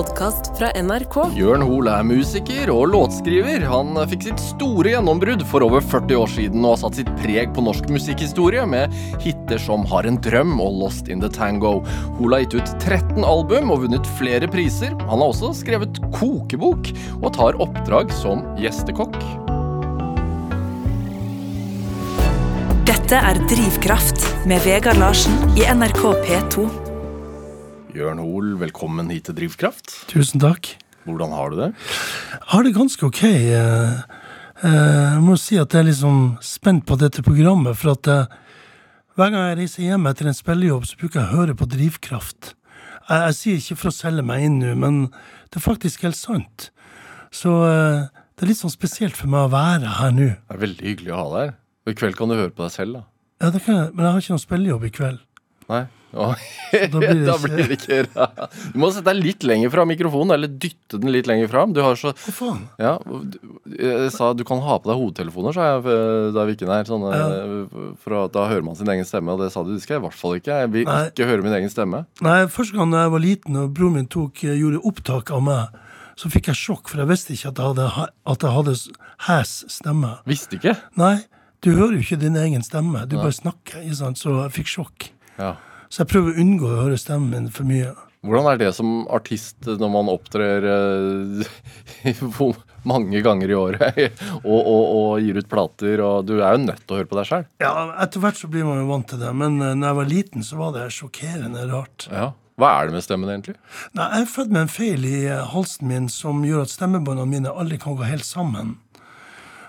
podkast fra NRK. Jørn Hoel er musiker og låtskriver. Han fikk sitt store gjennombrudd for over 40 år siden og har satt sitt preg på norsk musikkhistorie med hiter som Har en drøm og Lost in the Tango. Hoel har gitt ut 13 album og vunnet flere priser. Han har også skrevet kokebok og tar oppdrag som gjestekokk. Dette er Drivkraft med Vegard Larsen i NRK P2. Jørn Hoel, velkommen hit til Drivkraft. Tusen takk. Hvordan har du det? Jeg har det ganske ok. eh, eh, Jeg må si at jeg er liksom spent på dette programmet, for at eh, hver gang jeg reiser hjem etter en spillejobb, så bruker jeg å høre på Drivkraft. Jeg, jeg sier ikke for å selge meg inn nå, men det er faktisk helt sant. Så det er litt sånn spesielt for meg å være her nå. Det er veldig hyggelig å ha deg her. I kveld kan du høre på deg selv, da. Ja, det kan jeg, men jeg har ikke noen spillejobb i kveld. Nei? Å, da blir det da blir det ikke. Du må sette deg litt lenger fra mikrofonen, eller dytte den litt lenger fram. Du har så Hva faen? Ja, jeg sa du kan ha på deg hodetelefoner, sa jeg eh, da vi gikk inn her. Sånne, For da hører man sin egen stemme, og det sa du. Det skal jeg i hvert fall ikke. Jeg vil Nei. ikke høre min egen stemme. Nei, Første gang da jeg var liten og broren min tok, eh, gjorde opptak av meg, så fikk jeg sjokk, for jeg visste ikke at jeg hadde, ha- at jeg hadde hes stemme. Visste ikke. Nei, du hører jo ikke din egen stemme, du bare snakker, så jeg fikk sjokk. Ja. Så jeg prøver å unngå å høre stemmen min for mye. Hvordan er det som artist når man opptrer uh, mange ganger i året og, og, og gir ut plater, og du er jo nødt til å høre på deg sjøl? Ja, Etter hvert så blir man jo vant til det, men uh, når jeg var liten, så var det sjokkerende rart. Ja. Hva er det med stemmen, egentlig? Nei, Jeg er født med en feil i eh, halsen min som gjør at stemmebåndene mine aldri kan gå helt sammen.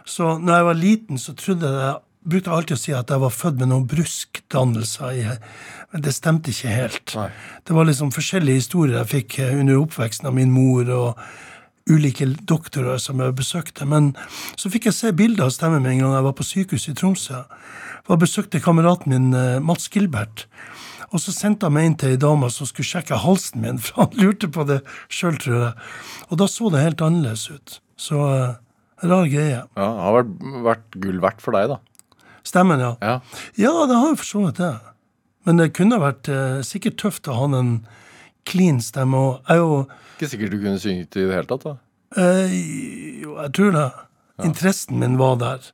Så når jeg var liten, så trodde jeg brukte jeg alltid å si at jeg var født med noen bruskdannelser. Men det stemte ikke helt. Nei. Det var liksom forskjellige historier jeg fikk eh, under oppveksten av min mor og ulike doktorer som jeg besøkte. Men så fikk jeg se bilder av stemmen min en gang jeg var på sykehuset i Tromsø. Jeg besøkte kameraten min eh, Mats Gilbert. Og så sendte han meg inn til ei dame som skulle sjekke halsen min, for han lurte på det sjøl, tror jeg. Og da så det helt annerledes ut. Så eh, rar greie. Ja, det har vært, vært gull verdt for deg, da. Stemmen, ja. Ja. Ja, det har jo for så vidt det. Men det kunne vært eh, sikkert tøft å ha en clean stemme. Og jeg jo Ikke sikkert du kunne synge i det hele tatt, da. eh, Jo, jeg tror det. Interessen min var der.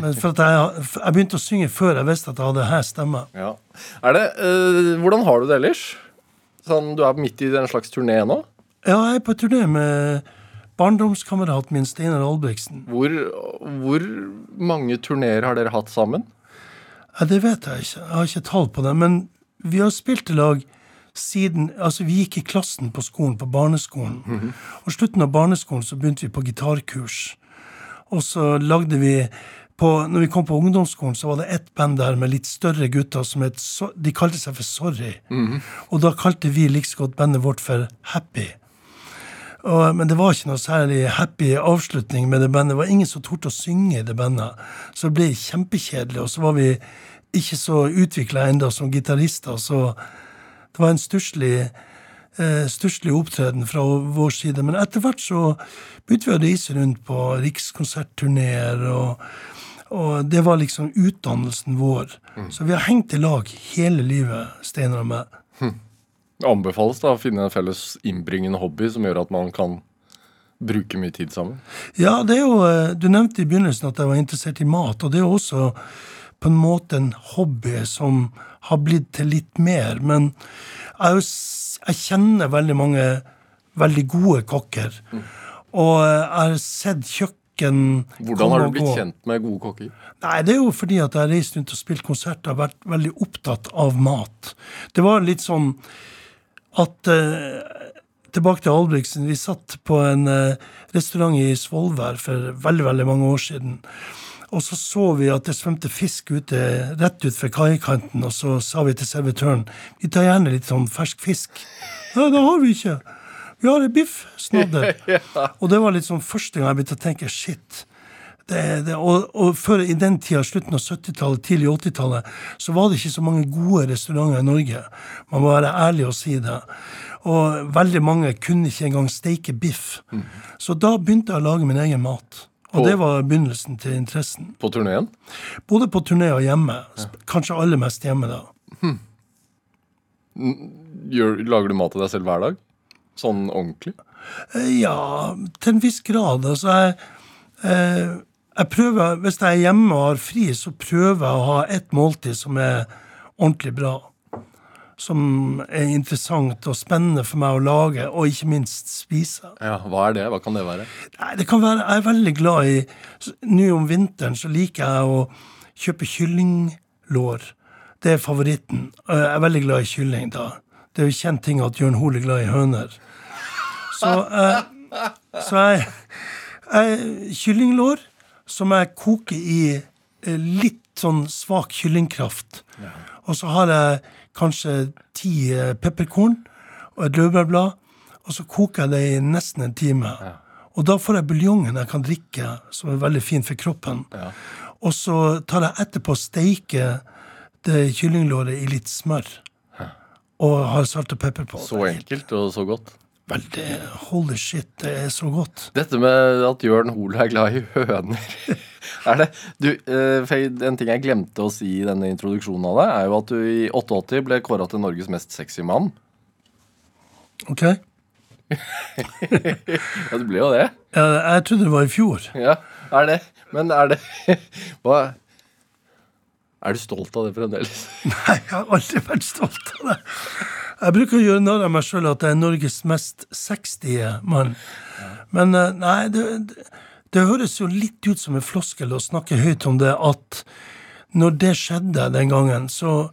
Men for at jeg, jeg begynte å synge før jeg visste at jeg hadde her stemme. Ja. Er det, eh, hvordan har du det ellers? Sånn, du er midt i en slags turné nå. Ja, jeg er på turné med barndomskameraten min Steinar Albrigtsen. Hvor, hvor mange turneer har dere hatt sammen? Ja, det vet jeg ikke. Jeg har ikke tall på det. Men vi har spilt i lag siden Altså, vi gikk i klassen på skolen, på barneskolen. Og slutten av barneskolen så begynte vi på gitarkurs. Og så lagde vi på, når vi kom på ungdomsskolen, så var det ett band der med litt større gutter som het De kalte seg for Sorry. Og da kalte vi like godt bandet vårt for Happy. Og, men det var ikke noe særlig happy avslutning med det bandet. Det var ingen som torde å synge i det bandet. Så det ble kjempekjedelig. Og så var vi ikke så utvikla ennå som gitarister, så det var en stusslig eh, opptreden fra vår side. Men etter hvert så begynte vi å reise rundt på rikskonsertturneer, og, og det var liksom utdannelsen vår. Så vi har hengt i lag hele livet, Steinar og meg. Det anbefales da å finne en felles innbringende hobby som gjør at man kan bruke mye tid sammen. Ja, det er jo, eh, Du nevnte i begynnelsen at jeg var interessert i mat, og det er jo også på en måte en hobby som har blitt til litt mer. Men jeg, jeg kjenner veldig mange veldig gode kokker. Og eh, jeg har sett kjøkken Hvordan har du blitt gå. kjent med gode kokker? Nei, det er jo fordi at jeg har reist rundt og spilt konserter og vært veldig opptatt av mat. Det var litt sånn at eh, Tilbake til Albrigtsen. Vi satt på en eh, restaurant i Svolvær for veldig, veldig mange år siden. Og så så vi at det svømte fisk ute rett fra kaikanten, og så sa vi til servitøren vi tar gjerne litt sånn fersk fisk. Nei, det har vi ikke. Vi har ei biff, snadder. Og det var litt sånn første gang jeg begynte å tenke shit. Det, det, og, og før i den tida, slutten av 70-tallet, tidlig 80-tallet, så var det ikke så mange gode restauranter i Norge. Man må være ærlig og si det. Og veldig mange kunne ikke engang steike biff. Så da begynte jeg å lage min egen mat. Og På- det var begynnelsen til interessen. På turneen? Både på turné og hjemme. Kanskje aller mest hjemme, da. Gjør, lager du mat til deg selv hver dag? Sånn ordentlig? Eh, Ja, til en viss grad. Altså, jeg, eh, jeg prøver, Hvis jeg er hjemme og har fri, så prøver jeg å ha ett måltid som er ordentlig bra. Som er interessant og spennende for meg å lage, og ikke minst spise. Ja, Hva er det? Hva kan det være? Nei, det kan være, Jeg er veldig glad i Nå om vinteren så liker jeg å kjøpe kyllinglår. Det er favoritten. Jeg er veldig glad i kylling, da. Det er jo kjent ting at Jørn Hoel er glad i høner. Så, eh, så jeg, jeg Kyllinglår som jeg koker i eh, litt sånn svak kyllingkraft. Og så har jeg kanskje ti eh, pepperkorn og et laurbærblad. Og så koker jeg det i nesten en time. Og da får jeg buljongen jeg kan drikke, som er veldig fin for kroppen. Og så tar jeg etterpå og steiker det kyllinglåret i litt smør. Og har salt og pepper på. Så enkelt og så godt. Veldig Holy shit, det er så godt. Dette med at Jørn Hoel er glad i høner Er det du, eh, En ting jeg glemte å si i denne introduksjonen av deg, er jo at du i 88 ble kåra til Norges mest sexy mann. Ok? Ja, du ble jo det. Ja, jeg trodde det var i fjor. Ja, er det. Men er det Hva Er du stolt av det fremdeles? Nei, jeg har aldri vært stolt av det. Jeg bruker å gjøre narr av meg sjøl at jeg er Norges mest sexy mann. Men eh, nei, det, det, høres jo litt ut som en floskel å snakke høyt om det at når det skjedde den gangen, så,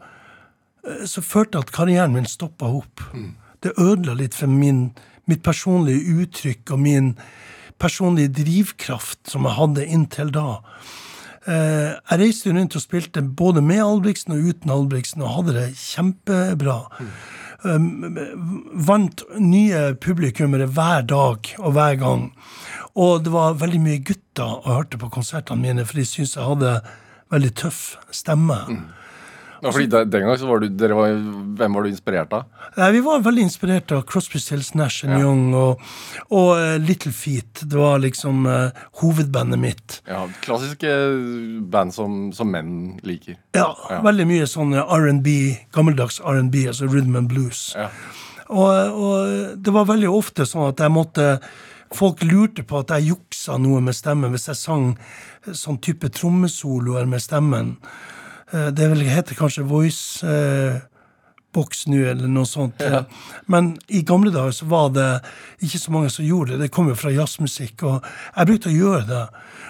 eh, så følte jeg at karrieren min stoppa opp. Det ødela litt for min, mitt personlige uttrykk og min personlige drivkraft som jeg hadde inntil da. Eh, jeg reiste rundt og spilte både med Albrigtsen og uten Albrigtsen, og hadde det kjempebra. Um, vant nye publikummere hver dag og hver gang. Og det var veldig mye gutter og hørte på konsertene mine, for de syntes jeg hadde veldig tøff stemme. Ja, fordi Den gang så var du var, Hvem var du inspirert av? Nei, vi var veldig inspirert av Crosby, Stills, Nash and Young og, og uh, Little Feet. Det var liksom uh, hovedbandet mitt. Ja, Klassiske band som, som menn liker. Ja, Ja. veldig mye sånn R&B, gammeldags R&B, altså rhythm and blues. Ja. Og, og det var veldig ofte sånn at jeg måtte Folk lurte på at jeg juksa noe med stemmen hvis jeg sang sånn type trommesoloer med stemmen. Eh, Det heter kanskje voice eh, box nå, eller noe sånt. Men i gamle dager så var det ikke så mange som gjorde det. Det kom jo fra jazzmusikk, og jeg brukte å gjøre det.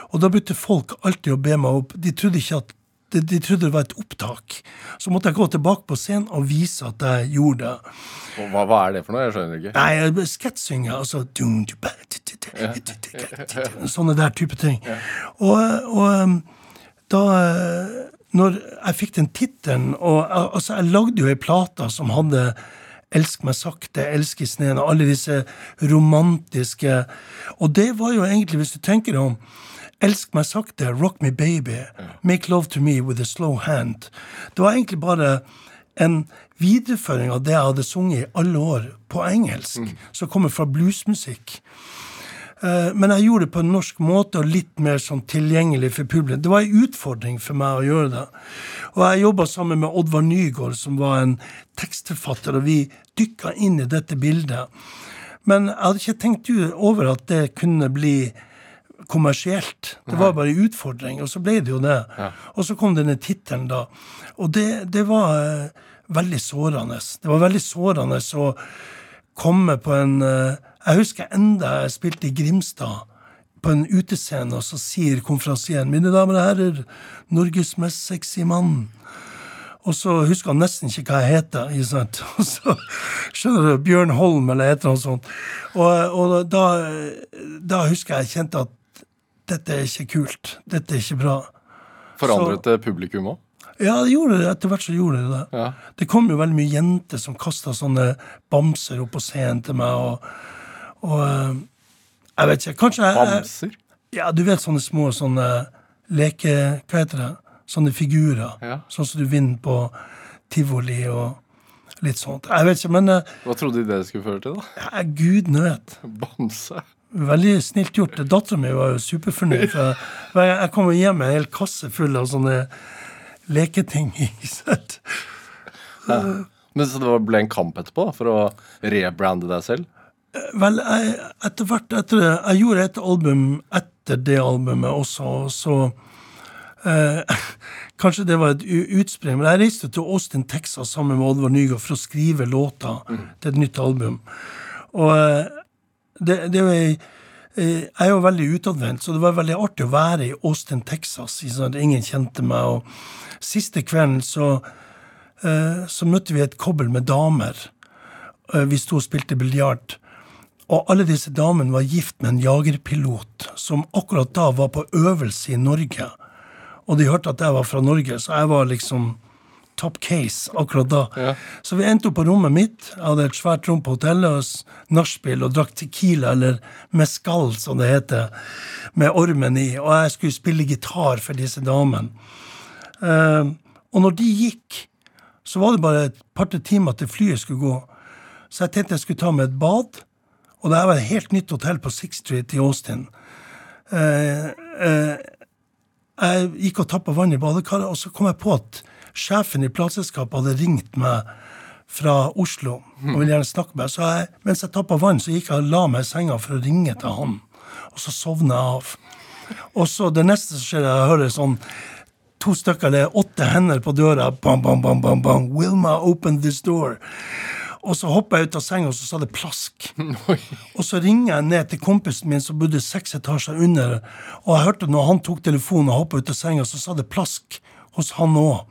Og da brukte folk alltid å be meg opp. De trodde ikke at de, de trodde det var et opptak. Så måtte jeg gå tilbake på scenen og vise at jeg gjorde det. Hva, hva er det for noe? Jeg skjønner ikke. Nei, jeg altså Sånne der type ting. Og, og um, da eh, Når jeg fikk den tittelen og al- Altså, jeg lagde jo ei plate som hadde Elsk meg sakte, Elsk i sneen, og alle disse romantiske Og det var jo egentlig, hvis du tenker deg om Elsk meg sakte, rock me baby, make love to me with a slow hand. Det var egentlig bare en videreføring av det jeg hadde sunget i alle år på engelsk, som kommer fra bluesmusikk. Eh, Men jeg gjorde det på en norsk måte og litt mer sånn tilgjengelig for publikum. Det var en utfordring for meg å gjøre det. Og jeg jobba sammen med Oddvar Nygaard, som var en tekstforfatter, og vi dykka inn i dette bildet. Men jeg hadde ikke tenkt over at det kunne bli kommersielt. Det var bare en utfordring, og så ble det jo det. Og så kom denne tittelen, da. Og det, det var eh, veldig sårende. Det var veldig sårende å komme på en eh, Jeg husker enda jeg spilte i Grimstad, på en utescene, og så sier konferansieren 'Mine damer og herrer, Norges mest sexy mann'. Og så husker han nesten ikke hva jeg heter. Ikke sant? Og så skjønner du, Bjørn Holm eller et eller annet sånt. Og, og da, da husker jeg jeg kjente at dette er ikke kult. Dette er ikke bra. Forandret det publikum òg? Ja, det gjorde det. Etter hvert så gjorde det det. Ja. Det kom jo veldig mye jenter som kasta sånne bamser opp på scenen til meg, og, og eh, Jeg vet ikke. Kanskje jeg, Bamser? Ja, du vet sånne små sånne leke... Hva heter det? Sånne figurer. Ja. Sånn som du vinner på tivoli og litt sånt. Jeg vet ikke, men eh, Hva trodde de det skulle føre til, da? ja, gudene vet. Bamse? Veldig snilt gjort. Dattera mi var jo superfornøyd. for Jeg kom hjem med en hel kasse full av sånne leketing. ikke sant? Men Så det ble en kamp etterpå for å rebrande deg selv? Vel, jeg, etter hvert etter det, Jeg gjorde et album etter det albumet også, så eh, Kanskje det var et utspring, men jeg reiste til Austin, Texas sammen med Oddvar Nygaard for å skrive låter mm. til et nytt album. Og eh, det, det var ei eh, jeg er jo veldig utadvendt, så det var veldig artig å være i Austin, Texas. Sånn ingen kjente meg. og Siste kvelden så, eh, så møtte vi et kobbel med damer. Vi sto og spilte biljard. Og alle disse damene var gift med en jagerpilot som akkurat da var på øvelse i Norge. Og de hørte at jeg var fra Norge, så jeg var liksom top case akkurat da. Ja. Så vi endte opp på rommet mitt. Jeg hadde et svært rom på hotellet, nachspiel og drakk Tequila, eller Mescal, som det heter, med ormen i. Og jeg skulle spille gitar for disse damene. Uh, og når de gikk, så var det bare et par-tre timer til flyet skulle gå. Så jeg tenkte jeg skulle ta meg et bad. Og det var et helt nytt hotell på Six Street i Austin. Eh, eh, jeg gikk og tappa vann i badekaret, og så kom jeg på at sjefen i plateselskapet hadde ringt meg fra Oslo og ville gjerne snakke med meg. Så jeg, mens jeg tappa vann, så gikk jeg og la meg i senga for å ringe til han. Og så sovna jeg av. Og så det neste som skjer, jeg hører sånn to stykker, det er åtte hender på døra. Bam, bam, bam, bam, bam. Wilma, open this door. Og så hoppa jeg ut av senga, og så sa det plask. og så ringer jeg ned til kompisen min som bodde seks etasjer under, og jeg hørte når han tok telefonen og hoppa ut av senga, så sa det plask hos han òg.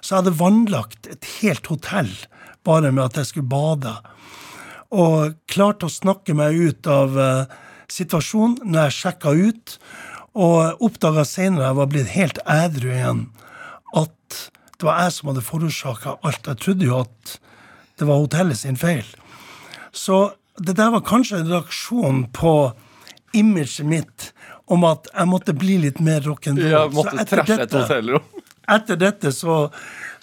Så jeg hadde vannlagt et helt hotell bare med at jeg skulle bade. Og klarte å snakke meg ut av uh, situasjonen når jeg sjekka ut, og oppdaga seinere jeg var blitt helt ædru igjen, at det var jeg som hadde forårsaka alt. Jeg trodde jo at det var hotellet sin feil. Så det der var kanskje en reaksjon på imaget mitt om at jeg måtte bli litt mer rock'n'roll. Ja, måtte trashe et hotellrom. Etter dette så,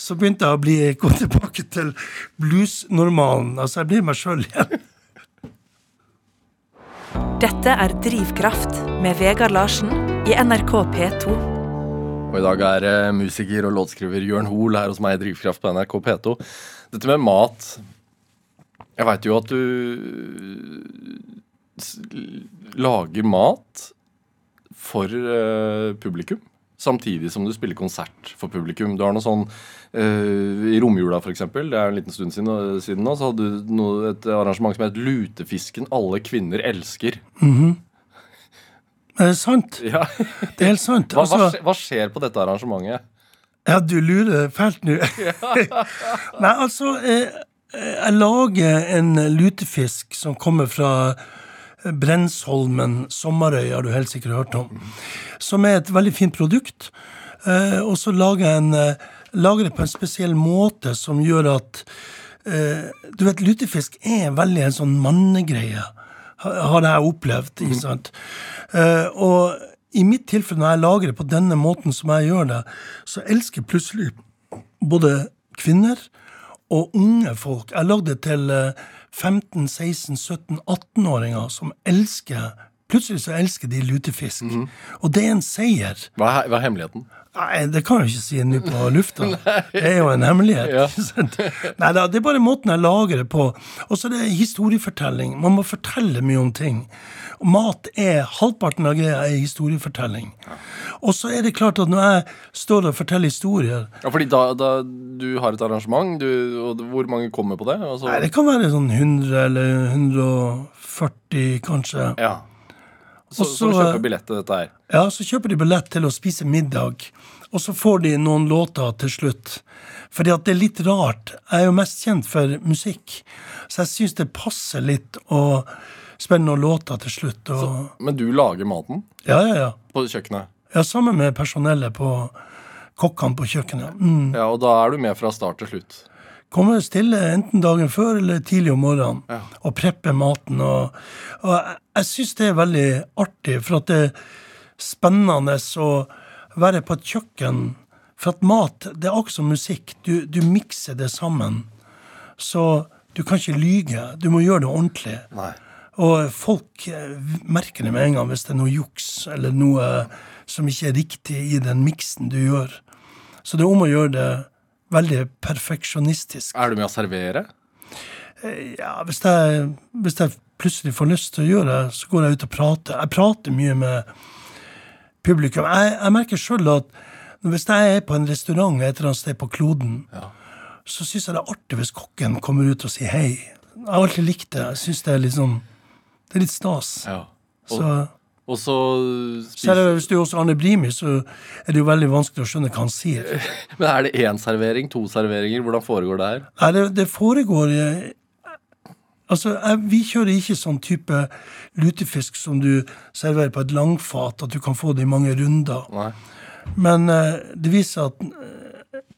så, begynte jeg å bli, gå tilbake til bluesnormalen. Altså, jeg blir meg sjøl igjen. Dette er Drivkraft med Vegard Larsen i NRK P2. Og i dag er uh, musiker og låtskriver Jørn Hoel her hos meg i Drivkraft på NRK P2. Dette med mat Jeg veit jo at du lager mat for uh, publikum. Samtidig som du spiller konsert for publikum. Du har noe sånn uh, I romjula, f.eks., det er en liten stund siden, siden nå, så hadde du noe, et arrangement som het Lutefisken alle kvinner elsker. Mm -hmm. Er det sant? Ja. det er helt sant. Hva, hva, altså- skjer på dette arrangementet? Ja, du lurer fælt nå. Nei, altså jeg, jeg, lager en lutefisk som kommer fra Brensholmen Sommerøy, har du helt sikkert hørt om. Som er et veldig fint produkt. Eh, og så lager jeg en, eh, lager det på en spesiell måte som gjør at eh, Du vet, lutefisk er veldig en sånn mannegreie, har jeg opplevd. ikke sant? Og i mitt tilfelle, når jeg lager det på denne måten som jeg gjør det, så elsker plutselig både kvinner og unge folk. Jeg lagde det til 15-, 16-, 17-, 18-åringer som elsker Plutselig så elsker de lutefisk. Mm -hmm. Og det er en seier. Hva er, hva er hemmeligheten? Nei, Det kan jeg ikke si nå på lufta. det er jo en hemmelighet. Ja. Nei, Det er bare måten jeg lager det på. Og så er det historiefortelling. Man må fortelle mye om ting. Og mat er halvparten av greia er historiefortelling. Og så er det klart at når jeg står og forteller historier Ja, fordi da, da du har et arrangement, du, og hvor mange kommer på det? Altså... Nei, Det kan være sånn 100 eller 140, kanskje. Ja. Så, Også, så kjøper billett til dette her? Ja, så kjøper de billett til å spise middag. Og så får de noen låter til slutt. Fordi at det er litt rart. Jeg er jo mest kjent for musikk, så jeg syns det passer litt å spille noen låter til slutt. Og... Så, men du lager maten? Ja, ja, ja. På kjøkkenet? Ja, sammen med personellet på kokkene på kjøkkenet. Mm. Ja, Og da er du med fra start til slutt? Kommer stille enten dagen før eller tidlig om morgenen ja. og prepper maten. Og, og jeg, jeg syns det er veldig artig, for at det er spennende å være på et kjøkken. For at mat, det er som musikk. Du, du mikser det sammen. Så du kan ikke lyge. Du må gjøre det ordentlig. Nei. Og folk eh, merker det med en gang hvis det er noe juks eller noe som ikke er riktig i den miksen du gjør. Så det er om å gjøre det veldig perfeksjonistisk. Er du med å servere? Eh, ja, hvis jeg, hvis jeg plutselig får lyst til å gjøre, så går jeg ut og prater. Jeg prater mye med publikum. Jeg, jeg merker sjøl at hvis jeg er på en restaurant et eller annet sted på kloden, så syns jeg det er artig hvis kokken kommer ut og sier hei. Jeg har alltid likt det. Jeg syns det er litt sånn Det er litt stas. Ja. Og, Så og så selv hvis du er hos Arne Brimi, så er det jo veldig vanskelig å skjønne hva han sier. Men er det én servering? To serveringer? Hvordan foregår det her? Nei, det, det foregår Altså, Vi kjører ikke sånn type lutefisk som du serverer på et langfat, at du kan få det i mange runder. Nei. Men eh, det viser at eh,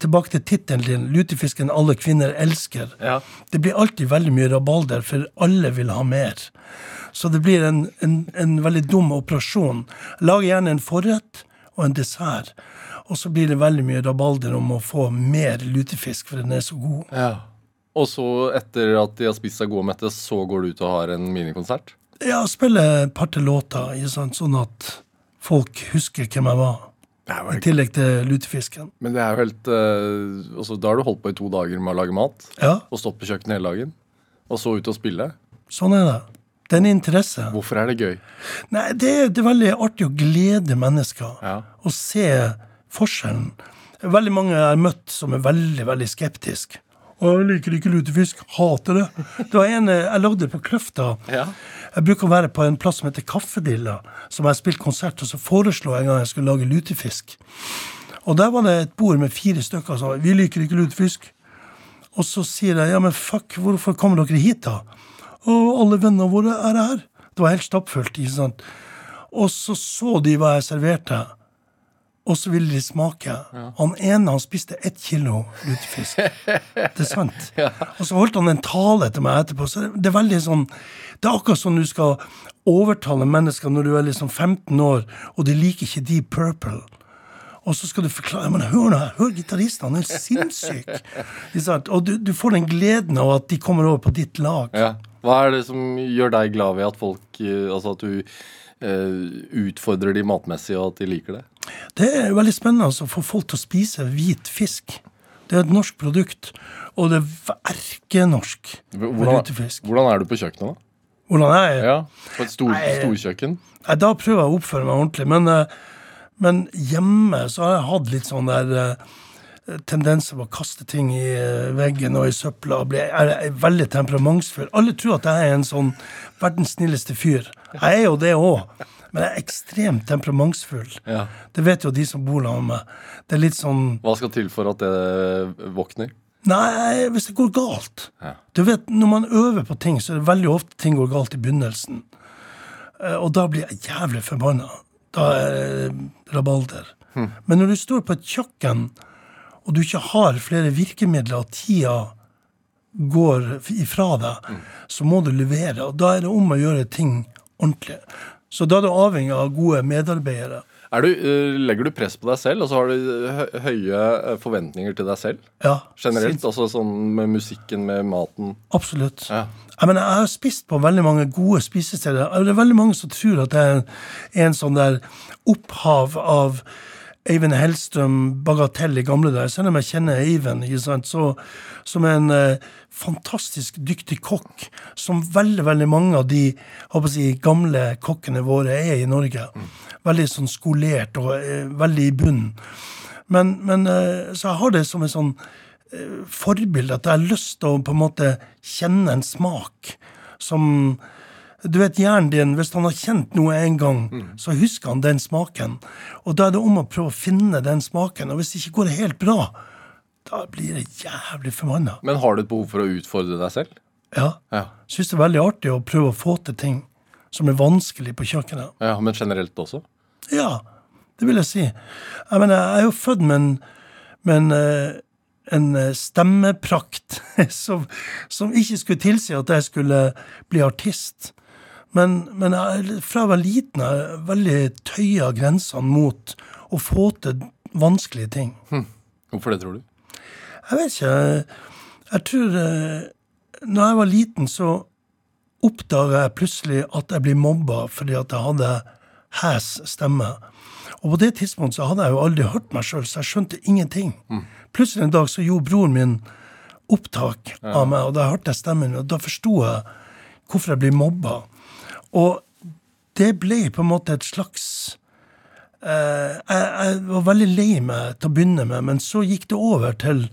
Tilbake til tittelen din, 'Lutefisken alle kvinner elsker'. Ja. Det blir alltid veldig mye rabalder, for alle vil ha mer. Så det blir en, en, en veldig dum operasjon. Lag gjerne en forrett og en dessert. Og så blir det veldig mye rabalder om å få mer lutefisk, for den er så god. ja. Og så, etter at de har spist seg gode og mette, så går du ut og har en minikonsert? Ja, spiller et par-tre låter, sånn at folk husker hvem jeg var. Er I tillegg til lutefisken. Men det er jo helt uh, altså, Da har du holdt på i to dager med å lage mat. Ja, Og stått på kjøkkenet hele dagen. Og så ut og spille. sånn er det. Det er en interesse. Hvorfor er det gøy? Nei, det, er- det er veldig artig å glede mennesker. Ja. og se forskjellen. Veldig mange jeg har møtt som er veldig veldig skeptiske. Og jeg liker ikke lutefisk. Hater det. Det var en eh, jeg lagde på Kløfta. Ja. Jeg bruker å være på en plass som heter Kaffedilla, som jeg har spilt konsert, og så foreslo jeg en gang jeg skulle lage lutefisk. Og der var det et bord med fire stykker som sa vi liker ikke lutefisk. Og så sier jeg ja, men fuck, hvorfor kommer dere hit, da? Og alle vennene våre er her. Det var helt stappfullt. ikke sant? Og så så de hva jeg serverte, og så ville de smake. Han ene han spiste ett kilo lutefisk. Det er sant. Og så holdt han en tale til meg etterpå. Så det er veldig sånn Det er akkurat som du skal overtale mennesker når du er liksom 15 år, og de liker ikke Deep Purple. Og så skal du forklare Men hør nå, hør gitaristen, han er sinnssyk. Og du, du får den gleden av at de kommer over på ditt lag. Ja. Hva er det som gjør deg glad ved at folk eh, Altså at du eh, utfordrer de matmessig, og at de liker det? Det er veldig spennende altså, å få folk til å spise hvit fisk. Det er et norsk produkt, og det er erkenorsk Hvordan, hvordan er du på kjøkkenet, da? Hvordan er jeg? Ja, På et stor, storkjøkken? Da prøver jeg å oppføre meg ordentlig. Men, eh, men hjemme så har jeg hatt litt sånn der eh, tendenser på å kaste ting i eh, veggen og i søpla. Jeg er veldig temperamentsfull. Alle tror at jeg er en sånn verdens snilleste fyr. Jeg er jo det òg. Men jeg er ekstremt temperamentsfull. Ja. Det vet jo de som bor sammen med meg. Det er litt sånn Hva skal til for at det våkner? Nei, hvis det går galt. Ja. Du vet, Når man øver på ting, så er det veldig ofte ting går galt i begynnelsen. Eh, Og da blir jeg jævlig forbanna. Da er det rabalder. Men når du står på et kjøkken, og du ikke har flere virkemidler, og tida går ifra deg, så må du levere. Og da er det om å gjøre ting ordentlig. Så da er du avhengig av gode medarbeidere. Er du, eh, legger du press på deg selv, og så har du høye eh, forventninger til deg selv? Ja, Generelt, altså sånn med musikken, med maten? Absolutt. Ja. Jeg, mener, jeg har spist på veldig mange gode spisesteder. Det er veldig mange som tror at det er en sånn der opphav av Eivind Hellstrøm, Bagatell i gamle dager. Selv om jeg kjenner Eivind, ikke så, som en eh, fantastisk dyktig kokk, som veldig veldig mange av de si, gamle kokkene våre er i Norge. Veldig sånn skolert og eh, veldig i bunnen. Men, men eh, så jeg har det som en sånn eh, forbilde at jeg har lyst til å på en måte kjenne en smak som Du vet hjernen din, hvis han har kjent noe en gang, så husker han den smaken. Og da er det om å prøve å finne den smaken. Og hvis det ikke går helt bra, da blir det jævlig formanna. Men har du et behov for å utfordre deg selv? Ja. Ja. Syns det er veldig artig å prøve å få til ting som er vanskelig på kjøkkenet. ja men generelt også? Ja, det vil jeg si. Jeg mener, jeg er jo født med en, med en, eh, en eh, stemmeprakt som, som ikke skulle tilsi at jeg skulle bli artist. Men, men jeg, fra jeg var liten har jeg veldig tøya grensene mot å få til vanskelige ting. Hvorfor det, tror du? Jeg vet ikke. Jeg tror eh, Når jeg var liten, så oppdaga jeg plutselig at jeg ble mobba fordi at jeg hadde hes stemme. Og på det tidspunktet så hadde jeg jo aldri hørt meg sjøl, så jeg skjønte ingenting. Plutselig en dag så gjorde broren min opptak av meg, og da hørte jeg stemmen min, og da forsto jeg hvorfor jeg blir mobba. Og det ble på en måte et slags eh, jeg, jeg var veldig lei meg til å begynne med, men så gikk det over til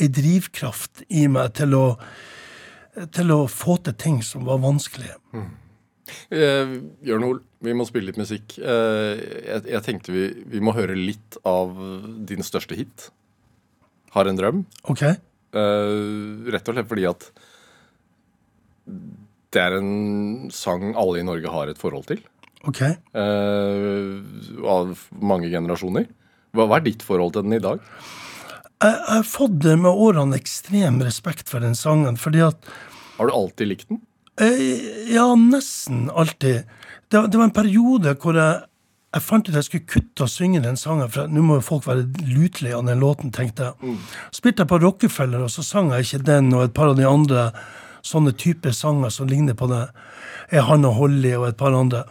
ei drivkraft i meg til å, til å få til ting som var vanskelige. Eh, Jørn Hoel, vi må spille litt musikk. Eh, jeg, jeg tenkte vi, vi må høre litt av din største hit. 'Har en drøm'. Ok? Eh, rett og slett fordi at det er en sang alle i Norge har et forhold til. Ok. eh, av mange generasjoner. Hva, hva er ditt forhold til den i dag? Jeg, jeg har fått med årene ekstrem respekt for den sangen, fordi at Har du alltid likt den? Eh, Ja, nesten alltid. Det, det var en periode hvor jeg, jeg fant ut jeg skulle kutte å synge den sangen, for nå må jo folk være lutelige av den låten, tenkte jeg. Spilte jeg på Rockefeller, og så sang jeg ikke den og et par av de andre sånne typer sanger som ligner på det. er han og Holly og et par andre.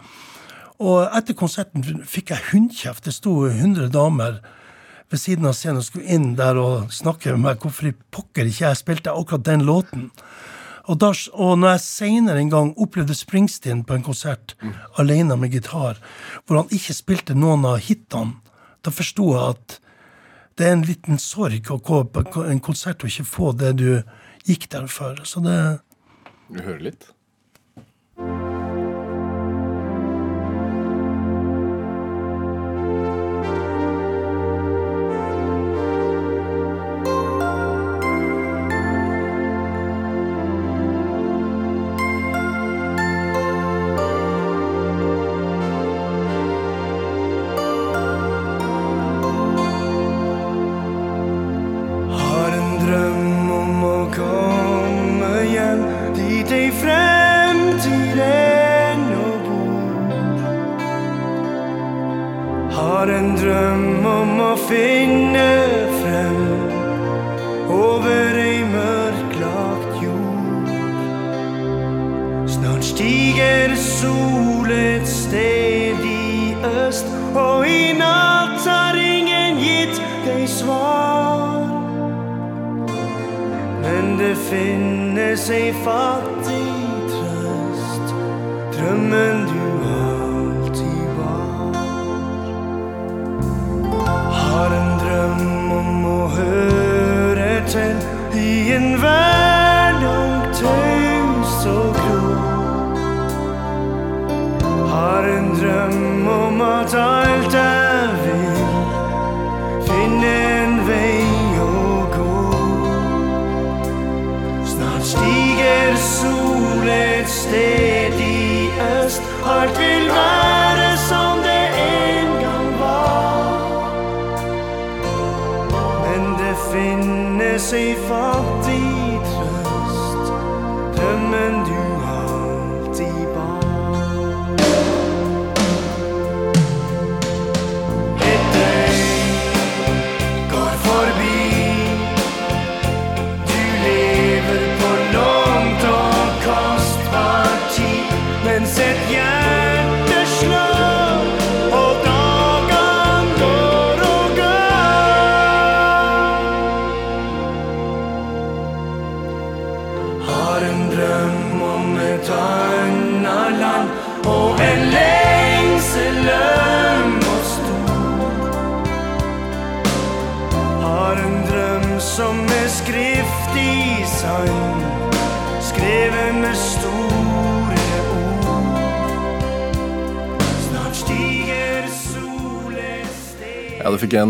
Og etter konserten fikk jeg hundkjeft. Det sto 100 damer ved siden av scenen og skulle inn der og snakke med meg hvorfor i pokker ikke jeg spilte akkurat den låten. Og, da, og når jeg seinere en gang opplevde Springsteen på en konsert alene med gitar, hvor han ikke spilte noen av hitene, da forsto jeg at det er en liten sorg å gå på en konsert og ikke få det du gikk der før Så det Du hører litt.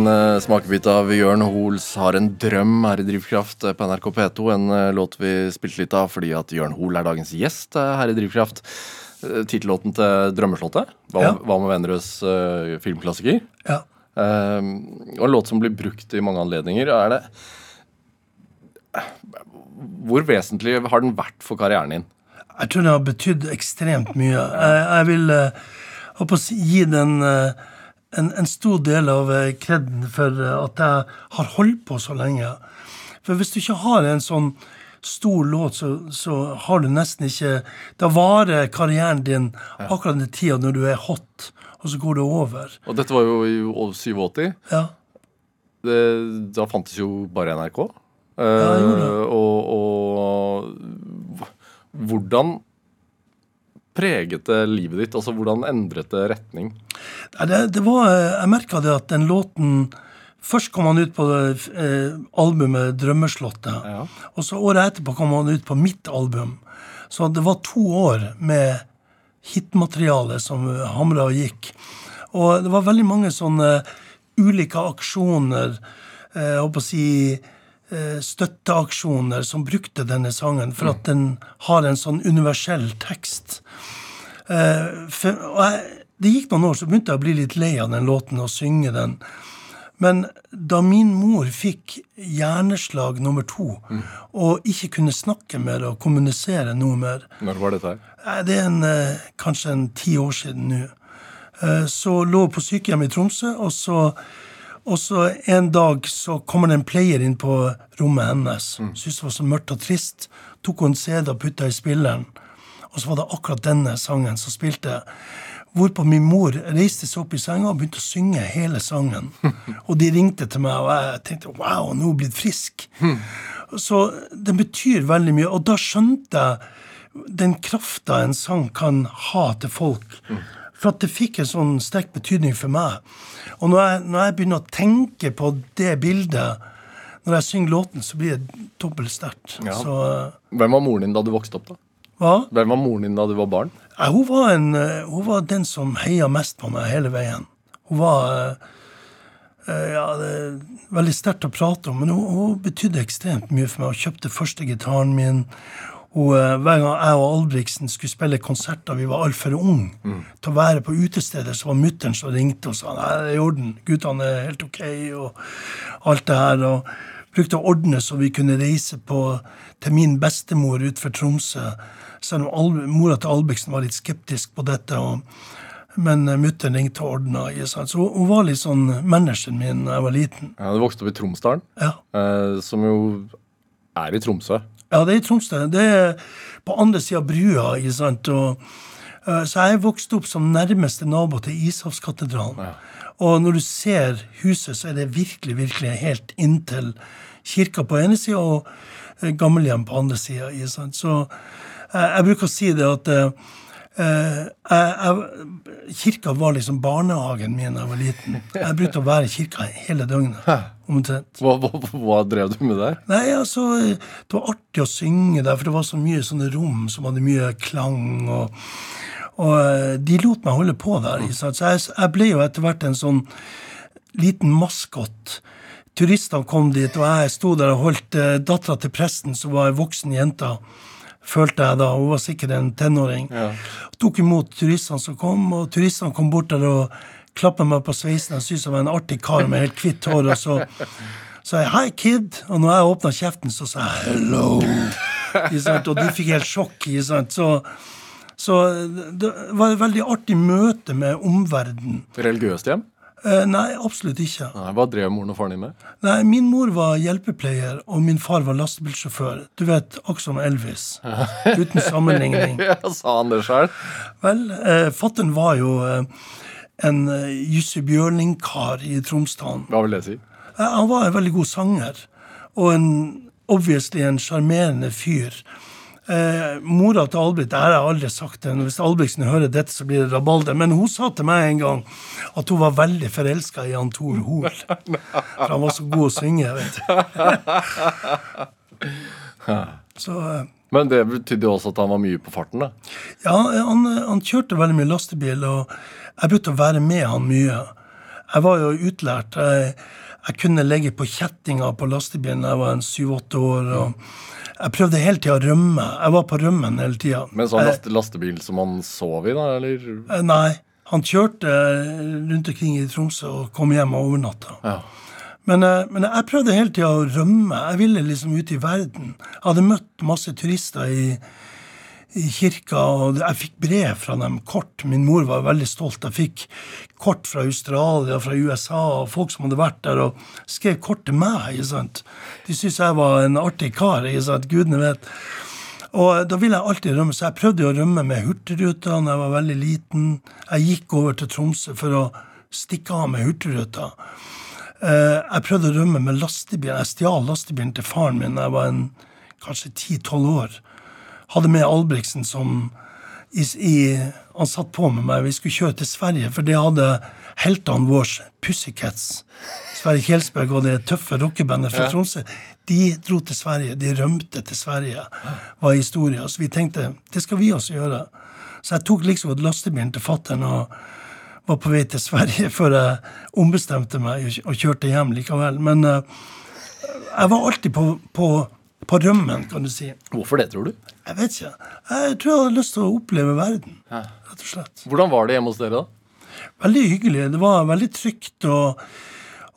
En uh, smakebit av Jørn Hoels 'Har en drøm' her i Drivkraft eh, på NRK P2. En eh, låt vi spilte litt av fordi at Jørn Hoel er dagens gjest eh, her i Drivkraft. Uh, Tittellåten til 'Drømmeslottet'. Hva, Ja. hva med Vennerøds eh, filmklassiker? Ja. Eh, og en låt som blir brukt i mange anledninger. Er det Hvor vesentlig har den vært for karrieren din? Jeg tror det har betydd ekstremt mye. Jeg, jeg vil eh, holdt å si, gi den eh, en, en stor del av eh, kreden for eh, at jeg har holdt på så lenge. For hvis du ikke har en sånn stor låt, så, så har du nesten ikke Da varer karrieren din akkurat den tida når du er hot, og så går det over. Og dette var jo i 87. Ja. det, da fantes jo bare NRK. Eh, Ja, det gjorde det. og, og hvordan preget det livet ditt? Altså Hvordan endret det retning? Det, det var, eh, jeg merka det at den låten Først kom han ut på det, eh, albumet 'Drømmeslottet'. Ja. Og så året etterpå kom han ut på mitt album. Så det var to år med hitmateriale som hamra og gikk. Og det var veldig mange sånne ulike aksjoner, eh, jeg håper å si støtteaksjoner, som brukte denne sangen for at den har en sånn universell tekst. Eh, for, og jeg, det gikk noen år, så begynte jeg å bli litt lei av den låten og synge den. Men da min mor fikk hjerneslag nummer to, og ikke kunne snakke mer og kommunisere noe mer Når var dette her? Det er en, eh, kanskje en ti år siden nå. Eh, Så lå hun på sykehjem i Tromsø, og så, og så en dag så kommer det en player inn på rommet hennes. Syntes det var så mørkt og trist. Tok hun en CD og putta i spilleren. Og så var det akkurat denne sangen som spilte. Hvorpå min mor reiste seg opp i senga og begynte å synge hele sangen. Og de ringte til meg, og jeg tenkte wow, nå er hun blitt frisk. Så den betyr veldig mye. Og da skjønte jeg den krafta en sang kan ha til folk. For at det fikk en sånn sterk betydning for meg. Og når jeg, når jeg begynner å tenke på det bildet når jeg synger låten, så blir det dobbelt sterkt. Ja. Eh, Hvem var moren din da du vokste opp? da? hva? Hvem var moren din da du var barn? Ja, hun, var en, eh, hun var den som heia mest på meg hele veien. Hun var eh, ja, det veldig sterkt å prate om, men hun, hun betydde ekstremt mye for meg. Hun kjøpte første gitaren min. Hun, eh, hver gang jeg og Albrigtsen skulle spille konsert da vi var altfor unge til å være på utesteder, så var mutter'n som ringte og sa nei, det er i orden, guttene er helt ok, og alt det her. og brukte å ordne så vi kunne reise på, til min bestemor utenfor Tromsø. Selv om Al mora til Albrigtsen var litt skeptisk på dette. Og, men uh, mutter'n ringte og ordna. Så hun var litt sånn manageren min da jeg var liten. Ja, Du vokste opp i Tromsdalen, Ja. eh, som jo er i Tromsø. Ja, det er i Tromsø. Det er på andre sida av brua. ikke sant? Og, uh, så jeg vokste opp som nærmeste nabo til Ishavskatedralen. Og når du ser huset, så er det virkelig, virkelig helt inntil kirka på ene sida og eh, gammelhjem på andre sida. Så eh, jeg bruker å si det at eh, eh, jeg, jeg, Kirka var liksom barnehagen min da jeg var liten. Jeg brukte å være i kirka hele døgnet. Omtrent. Hva, hva, hva drev du med der? Nei, altså, Det var artig å synge der, for det var så mye sånne rom som hadde mye klang. og, og eh, de lot meg holde på der. Så jeg, jeg ble jo etter hvert en sånn liten maskot. Turistene kom dit, og jeg sto der og holdt uh, dattera til presten, som var ei voksen jente, følte jeg da. Hun var sikkert en tenåring. Tok imot turistene som kom, og turistene kom bort der og klappa meg på sveisen. Jeg syntes jeg var en artig kar med helt hvitt hår. og så sa jeg 'hei, kid', og når jeg åpna kjeften, så sa jeg 'hello'. Og de fikk helt sjokk. Så, så det var et veldig artig møte med omverdenen. Religiøst hjem? Eh, nei, absolutt ikke. Nei, Hva drev moren og faren din med? Nei, Min mor var hjelpepleier, og min far var lastebilsjåfør. Du vet, akkurat som Elvis. Uten sammenligning. Ja, Sa han det sjøl? Vel, eh, fattern var jo eh, en eh, Jussi Bjørling-kar i Tromsdalen. Hva vil det si? Eh, Han var en veldig god sanger, og en, obviously en sjarmerende fyr. Eh, mora til Albright, det har jeg aldri sagt det, hvis Albrigtsen hører dette, så blir det rabalder, men hun sa til meg en gang at hun var veldig forelska i Jan Tor Hoel. For han var så god å synge, vet du. Så eh, Men det betydde jo også at han var mye på farten, da. Ja, han, han kjørte veldig mye lastebil, og jeg begynte å være med han mye. Jeg var jo utlært. Jeg, jeg kunne legge på kjettinga på lastebilen da jeg var en syv-åtte år. og Jeg prøvde hele tida å rømme. Jeg var på rømmen hele tida. Men sånn last, lastebil som han sov i, da, eller? Eh, Nei. Han kjørte rundt omkring i Tromsø og kom hjem og overnatta. Ja. Men, eh, men jeg prøvde hele tida å rømme. Jeg ville liksom ut i verden. Jeg hadde møtt masse turister i, i kirka, og jeg fikk brev fra dem, kort. Min mor var veldig stolt. Jeg fikk kort fra Australia, fra USA, og folk som hadde vært der, og skrev kort til meg. ikke sant? De syntes jeg var en artig kar. ikke sant? Gudene vet. Og da ville jeg alltid rømme, så jeg prøvde å rømme med Hurtigruta da jeg var veldig liten. Jeg gikk over til Tromsø for å stikke av med Hurtigruta. Eh, Jeg prøvde å rømme med lastebil. Jeg stjal lastebilen til faren min da jeg var en, kanskje 10-12 år. Hadde med Albrigtsen som i, i, Han satt på med meg. Vi skulle kjøre til Sverige, for det hadde heltene våre, Pussycats. Sverre Kjelsberg og det tøffe rockebandet fra Tromsø. De dro til Sverige. De rømte til Sverige, var historia. Så vi tenkte det skal vi også gjøre. Så jeg tok liksom lastebilen til fattern og var på vei til Sverige før jeg ombestemte meg og kjørte hjem likevel. Men uh, jeg var alltid på, på, på, rømmen, kan du si. Hvorfor det, tror du? Jeg vet ikke. Jeg tror jeg hadde lyst til å oppleve verden, rett og slett. Hvordan var det hjemme hos dere, da? Veldig hyggelig. Det var veldig trygt. og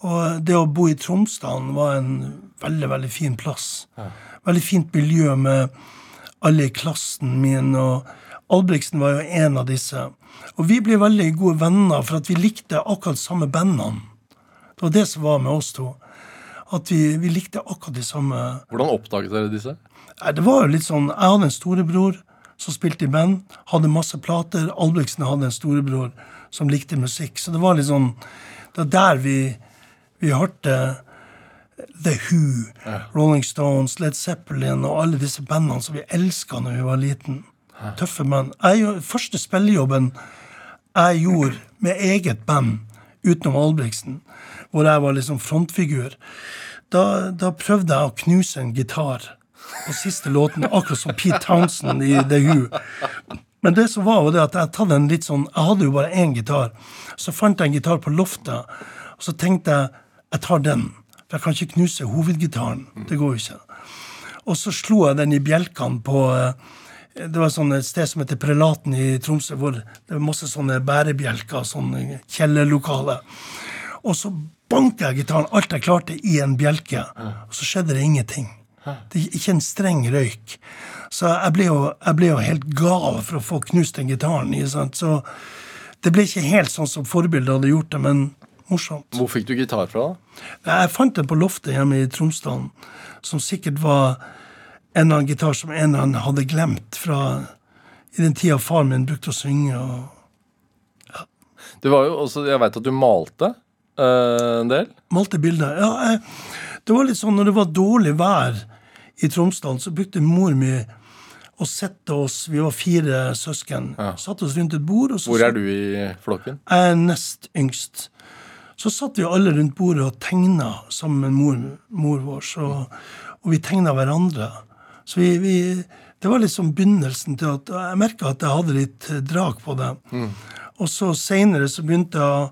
og det å bo i Tromsdalen var en veldig, veldig fin plass. Ja. Veldig fint miljø med alle i klassen min, og Albrigtsen var jo en av disse. Og vi ble veldig gode venner, for at vi likte akkurat samme bandene. Det var det som var med oss to. At vi, vi likte akkurat de samme Hvordan oppdaget dere disse? Det var jo litt sånn Jeg hadde en storebror som spilte i band, hadde masse plater. Albrigtsen hadde en storebror som likte musikk. Så det var litt sånn Det var der vi vi hørte The Who, ja. Rolling Stones, Led Zeppelin og alle disse bandene som vi elska når vi var liten. Ja. Tøffe menn. Jeg, første spillejobben jeg gjorde med eget band utenom Albrigtsen, hvor jeg var liksom frontfigur, da, da prøvde jeg å knuse en gitar på siste låten, akkurat som Pete Townsend i The Who. Men det som var, var det at jeg tatt en litt sånn Jeg hadde jo bare én gitar. Så fant jeg en gitar på loftet, og så tenkte jeg jeg tar den. For jeg kan ikke knuse hovedgitaren. Det går jo ikke. Og så slo jeg den i bjelkene på eh, Det var sånn et sted som heter Prelaten i Tromsø, hvor det var masse sånne bærebjelker, sånne kjellerlokale. Og så banka jeg gitaren alt jeg klarte, i en bjelke. Og så skjedde det ingenting. Det er ikke en streng røyk. Så jeg ble jo, jeg ble jo helt gal for å få knust den gitaren. Så det ble ikke helt sånn som forbildet hadde gjort det, men morsomt. Hvor fikk du gitar fra? da? Jeg fant den på loftet hjemme i Tromsdalen, som sikkert var en eller annen gitar som en eller annen hadde glemt fra i den tida faren min brukte å synge. og ja. Det var jo også, Jeg veit at du malte uh, en del? Malte bilder. Ja, jeg, det var litt sånn når det var dårlig vær i Tromsdalen, så brukte mor mi å sette oss Vi var fire søsken. Ja. Satte oss rundt et bord. Hvor er du i flokken? Jeg er nest yngst. Så satt vi alle rundt bordet og tegna sammen med mor, mor vår. Så, og vi tegna hverandre. Så vi, vi, Det var liksom begynnelsen til at Jeg merka at jeg hadde litt drag på det. Mm. Og så seinere så begynte jeg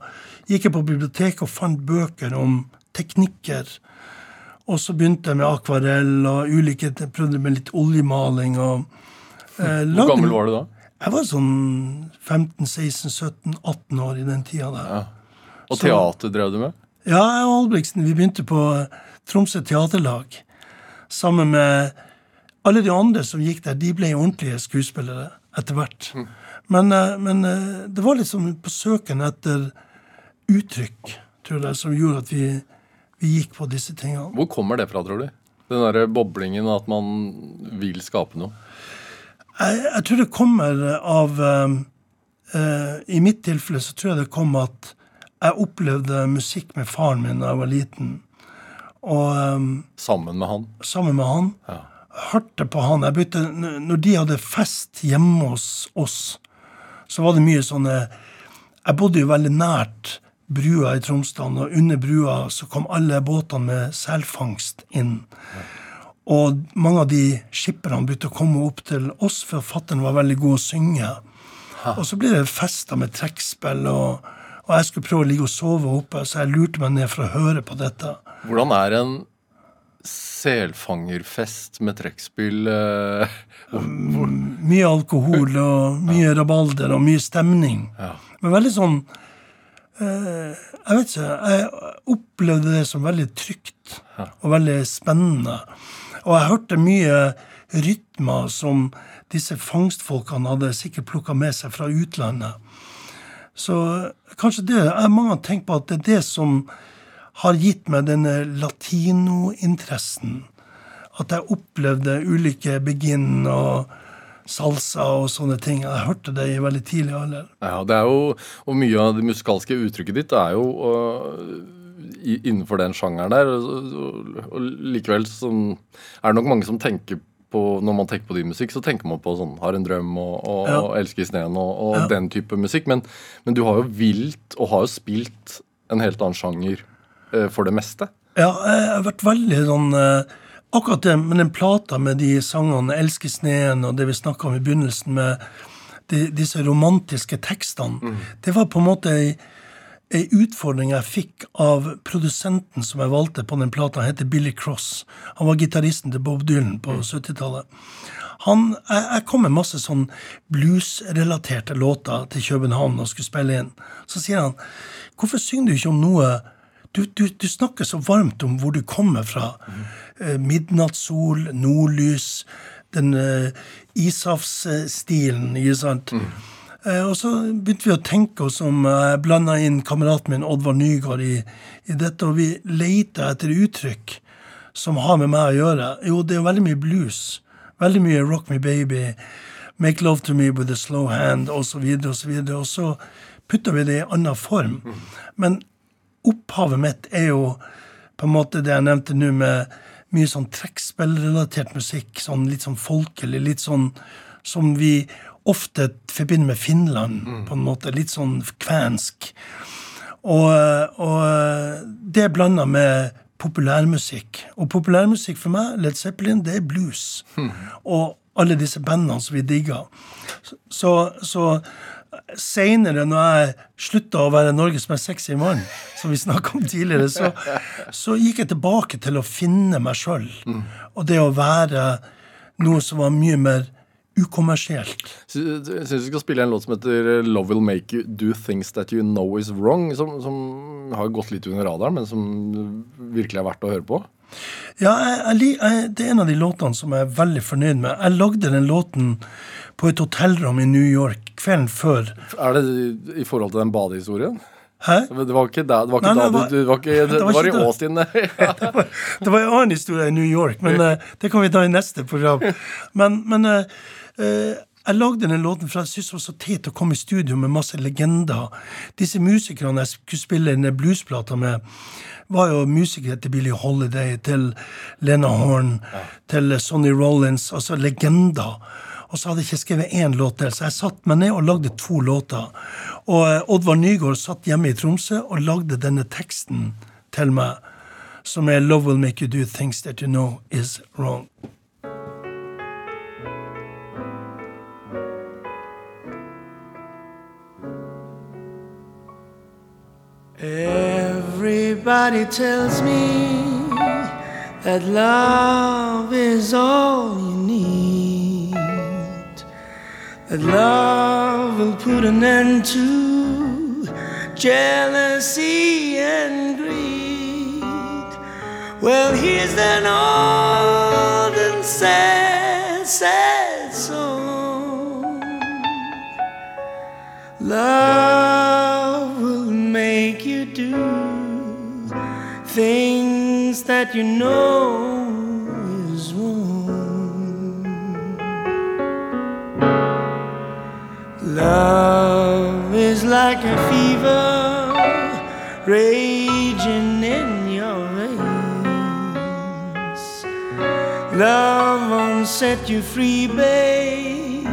gikk jeg på biblioteket og fant bøker om teknikker. Og så begynte jeg med akvarell og ulike Prøvde med litt oljemaling. og eh, Hvor gammel var du da? Jeg var sånn 15-16-17-18 år i den tida der. Ja. Og teater drev du med? Ja, jeg og Albrigtsen vi begynte på Tromsø Teaterlag. Sammen med alle de andre som gikk der. De ble ordentlige skuespillere etter hvert. Mm. Men, eh, men, eh, det var liksom på søken etter uttrykk, tror jeg, som gjorde at vi, vi gikk på disse tingene. Hvor kommer det fra, tror du? Den derre boblingen, at man vil skape noe? Jeg, jeg tror det kommer av uh, uh, I mitt tilfelle så tror jeg det kom at jeg opplevde musikk med faren min da jeg var liten. Og, um, sammen med han? Sammen med han. Ja. Hørte på han. Jeg begynte, når de hadde fest hjemme hos oss, så var det mye sånne Jeg bodde jo veldig nært brua i Tromsdalen, og under brua så kom alle båtene med selfangst inn. Og mange av de skipperne begynte å komme opp til oss, for fatter'n var veldig god å synge. Og så ble det fester med trekkspill og og jeg skulle prøve å ligge og sove oppe, så jeg lurte meg ned for å høre på dette. Hvordan er en selfangerfest med trekkspill uh, Mye alkohol og mye ja. rabalder og mye stemning. Ja. Men veldig sånn Jeg vet ikke. Jeg opplevde det som veldig trygt og veldig spennende. Og jeg hørte mye rytmer som disse fangstfolkene hadde sikkert plukka med seg fra utlandet. Så kanskje det er Mange har tenkt på at det er det som har gitt meg denne latinointeressen. At jeg opplevde ulike beginn og salsa og sånne ting. Jeg hørte det i veldig tidlig alder. Ja, det er jo, Og mye av det musikalske uttrykket ditt er jo uh, innenfor den sjangeren der. Og, likevel er det nok mange som tenker på, når man tenker på din musikk, så tenker man på sånn Har en drøm og, og, Ja. og Elsker sneen og, og Ja. den type musikk. Men, men du har jo vilt og har jo spilt en helt annen sjanger eh, for det meste. Ja, jeg har vært veldig sånn eh, Akkurat det med den plata med de sangene 'Elsker sneen' og det vi snakka om i begynnelsen med de, disse romantiske tekstene, det var på en måte ei, ei utfordring jeg fikk av produsenten som jeg valgte på den plata. Han heter Billy Cross. Han var gitaristen til Bob Dylan på 70-tallet. Han, jeg, jeg kom med masse sånn bluesrelaterte låter til København og skulle spille inn. Så sier han hvorfor synger du ikke om noe du, du, du snakker så varmt om hvor du kommer fra. Mm. midnattssol, nordlys, den uh, ishavsstilen, ikke sant. Eh, og så begynte vi å tenke oss om. Jeg Jeg blanda inn kameraten min Oddvar Nygaard i, i dette, og vi leita etter uttrykk som har med meg å gjøre. Jo, det er veldig mye blues. Veldig mye Rock Me Baby, Make Love To Me With A Slow Hand, osv., osv. Og så putta vi det i annen form. Men opphavet mitt er jo på en måte det jeg nevnte nå, med mye sånn trekkspillrelatert musikk. Sånn litt sånn folkelig, litt sånn som vi ofte forbinder med Finland, på en måte. Litt sånn kvensk. Og, og det er blanda med populærmusikk. Og populærmusikk for meg, Led Zeppelin, det er blues. Og alle disse bandene som vi digger. Så, så seinere, når jeg slutta å være Norges mest sexy mann, som vi snakka om tidligere, så, så gikk jeg tilbake til å finne meg sjøl. Og det å være noe som var mye mer ukommersielt. Jeg Syns du skal spille en låt som heter 'Love Will Make You Do Things That You Know Is Wrong', som, som har gått litt under radaren, men som virkelig er verdt å høre på? Ja, jeg, jeg, Det er en av de låtene som jeg er veldig fornøyd med. Jeg lagde den låten på et hotellrom i New York kvelden før. Er det i- forhold til den badehistorien? Hæ? Det var ikke da, det var ikke Nei, da nei, du, du var ikke, det, det var var i ikke det. var, Det var en annen historie i New York, men uh, det kan vi ta i neste program. Men, men uh, uh, jeg lagde den låten for jeg syntes det var så teit å komme i studio med masse legender. Disse musikerne jeg skulle spille denne bluesplata med, var jo musikere til Billie Holiday, til Lena Horne, til Sonny Rollins, altså legender. Og så hadde jeg ikke skrevet én låt til, så jeg satte meg ned og lagde to låter. Og eh, Oddvar Nygaard satt hjemme i Tromsø og lagde denne teksten til meg, som er 'Love will make you do things that you know is wrong'. Everybody tells me that love is all you need. That love will put an end to jealousy and greed. Well, here's an old and sad, sad song. Love will make you do things that you know Love is like a fever raging in your veins. Love won't set you free, babe.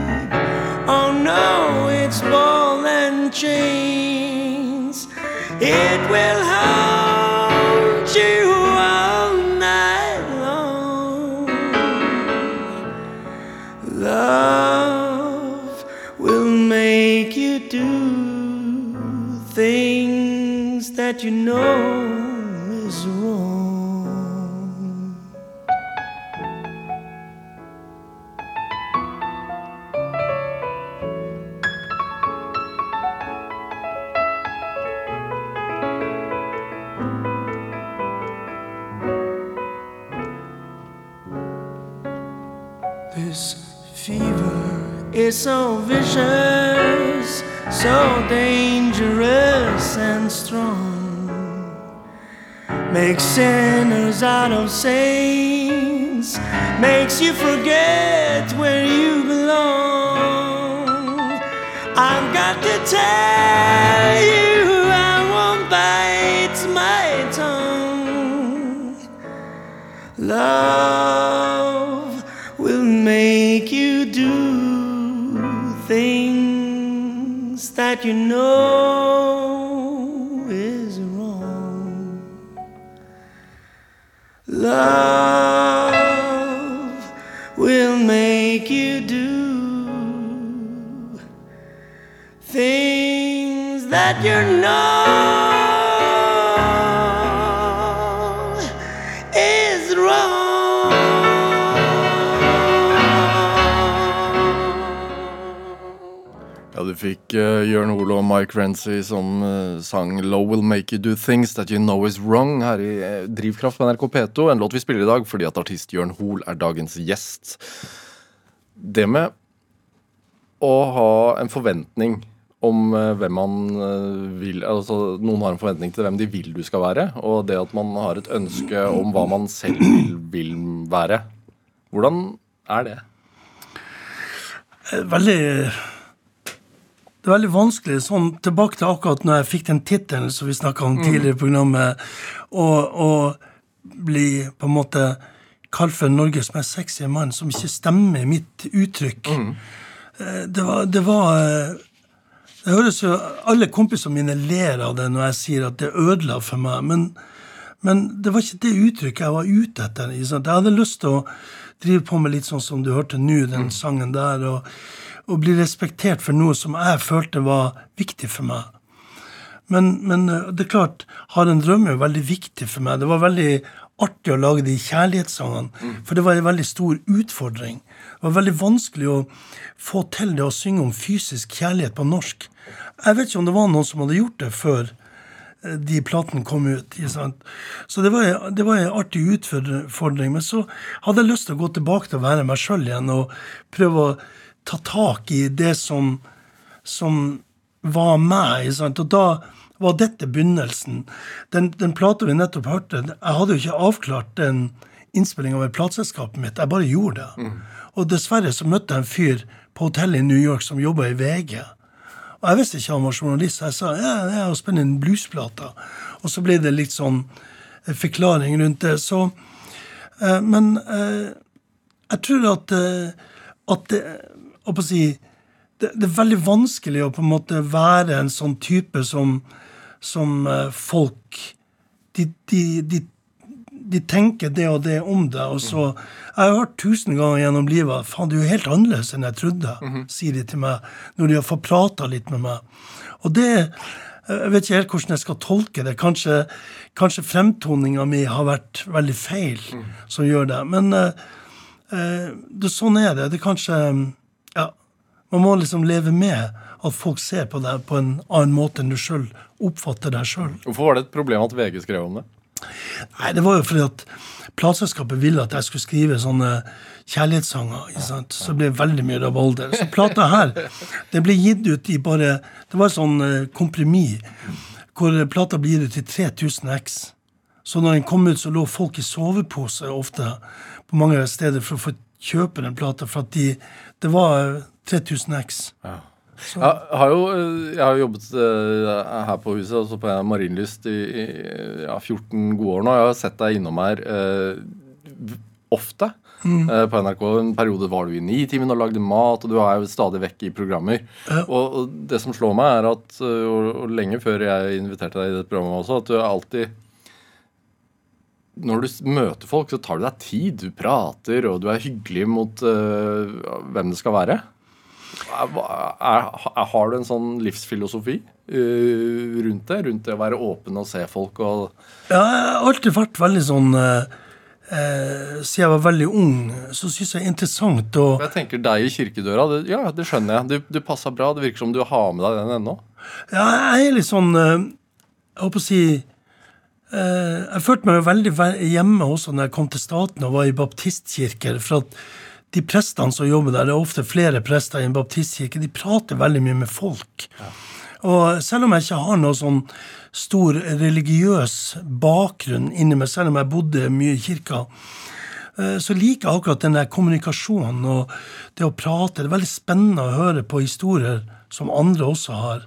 Oh no, it's ball and chains. It will hold that you know is wrong. This fever is so vicious, so dangerous and strong. Makes sinners out of saints, makes you forget where you belong. I've got to tell you, I won't bite my tongue. Love will make you do things that you know. You know is wrong. Ja, du fikk uh, Jørn Hoel og Mike Renzi som uh, sang 'Low Will Make You Do Things That You Know Is Wrong' her i uh, Drivkraft på NRK P2. En låt vi spiller i dag fordi at artist Jørn Hoel er dagens gjest. Det med å ha en forventning om eh, hvem man eh, vil Altså noen har en forventning til hvem de vil du skal være, og det at man har et ønske om hva man selv vil, vil være. Hvordan er det? Eh, Veldig Det er veldig vanskelig, sånn tilbake til akkurat når jeg fikk den tittelen som vi snakka om tidligere i programmet, å å bli på en måte kalt for Norges mest sexy mann, som ikke stemmer i mitt uttrykk. Mm. Det var, det var Det høres jo Alle kompisene mine ler av det når jeg sier at det ødela for meg, men, men det var ikke det uttrykket jeg var ute etter. Jeg hadde lyst til å drive på med litt sånn som du hørte nå, den sangen der, og, og bli respektert for noe som jeg følte var viktig for meg. Men, men eh, det er klart, Har en drøm er veldig viktig for meg. Det var veldig artig å lage de kjærlighetssangene, for det var en veldig stor utfordring. Det var veldig vanskelig å få til det å synge om fysisk kjærlighet på norsk. Jeg vet ikke om det var noen som hadde gjort det før eh, de platene kom ut. Så det var, det en artig utfordring. Men så hadde jeg lyst til å gå tilbake til å være meg sjøl igjen og prøve å ta tak i det som, som var meg. Og da var dette begynnelsen. Den, den plata vi nettopp hørte, jeg hadde jo ikke avklart den innspillinga med plateselskapet mitt. Jeg bare gjorde det. Og dessverre så møtte jeg en fyr på hotellet i New York som jobba i VG. Og jeg visste ikke han var journalist, så jeg sa ja, jeg har spilt inn bluesplater. Og så ble det litt sånn eh, forklaring rundt det. Så, eh, men eh, jeg tror at, eh, at det, å si, det, det er veldig vanskelig å på en måte være en sånn type som, som eh, folk de, de, de, de tenker det og det om deg. og så, Jeg har hørt tusen ganger gjennom livet faen, du er helt annerledes enn jeg trodde, sier de til meg når de har fått prata litt med meg. Og det Jeg vet ikke helt hvordan jeg skal tolke det. Kanskje, kanskje fremtoninga mi har vært veldig feil som gjør det. Men uh, uh, det, sånn er det. Det er kanskje Ja, man må liksom leve med at folk ser på deg på en annen måte enn du sjøl oppfatter deg sjøl. Hvorfor var det et problem at VG skrev om det? Nei, det var jo fordi at plateselskapet ville at jeg skulle skrive sånne kjærlighetssanger. Så det ble veldig mye rabalder. Så plata her det ble gitt ut i bare Det var et sånn eh, kompromiss hvor plata ble gitt ut i 3000 X. Så når den kom ut, så lå folk i sovepose ofte på mange steder for å få kjøpe den plata, for at de, det var 3000 X. Jeg har jo eh, jeg har jobbet eh, her på huset, altså på Marienlyst, i, ja, 14 gode år nå. Jeg har sett deg innom her eh, ofte eh, på NRK. En periode var du i Nitimen og lagde mat, og du er jo stadig vekk i programmer. Og, og det som slår meg, er at, og, og lenge før jeg inviterte deg i dette programmet også, at du alltid når du møter folk, så tar du deg tid. Du prater, og du er hyggelig mot uh, hvem det skal være. Er, har du en sånn livsfilosofi eh, rundt det? Rundt det å være åpen og se folk og Ja, jeg har alltid vært veldig sånn eh, eh, Siden jeg var veldig ung, så syns jeg det er interessant å Jeg tenker deg i kirkedøra, det, ja, det skjønner jeg. Du, du passer bra. Det virker som du har med deg den ennå. Ja, jeg er litt sånn eh, Jeg håper å si eh, Jeg følte meg veldig hjemme også når jeg kom til staten og var i baptistkirker. For at de prestene som jobber der, det er ofte flere prester i en baptistkirke, de prater veldig mye med folk. Og selv om jeg ikke har noe sånn stor religiøs bakgrunn inni meg, selv om jeg bodde mye i kirka, eh, så liker jeg akkurat den der kommunikasjonen og det å prate. Det er veldig spennende å høre på historier som andre også har.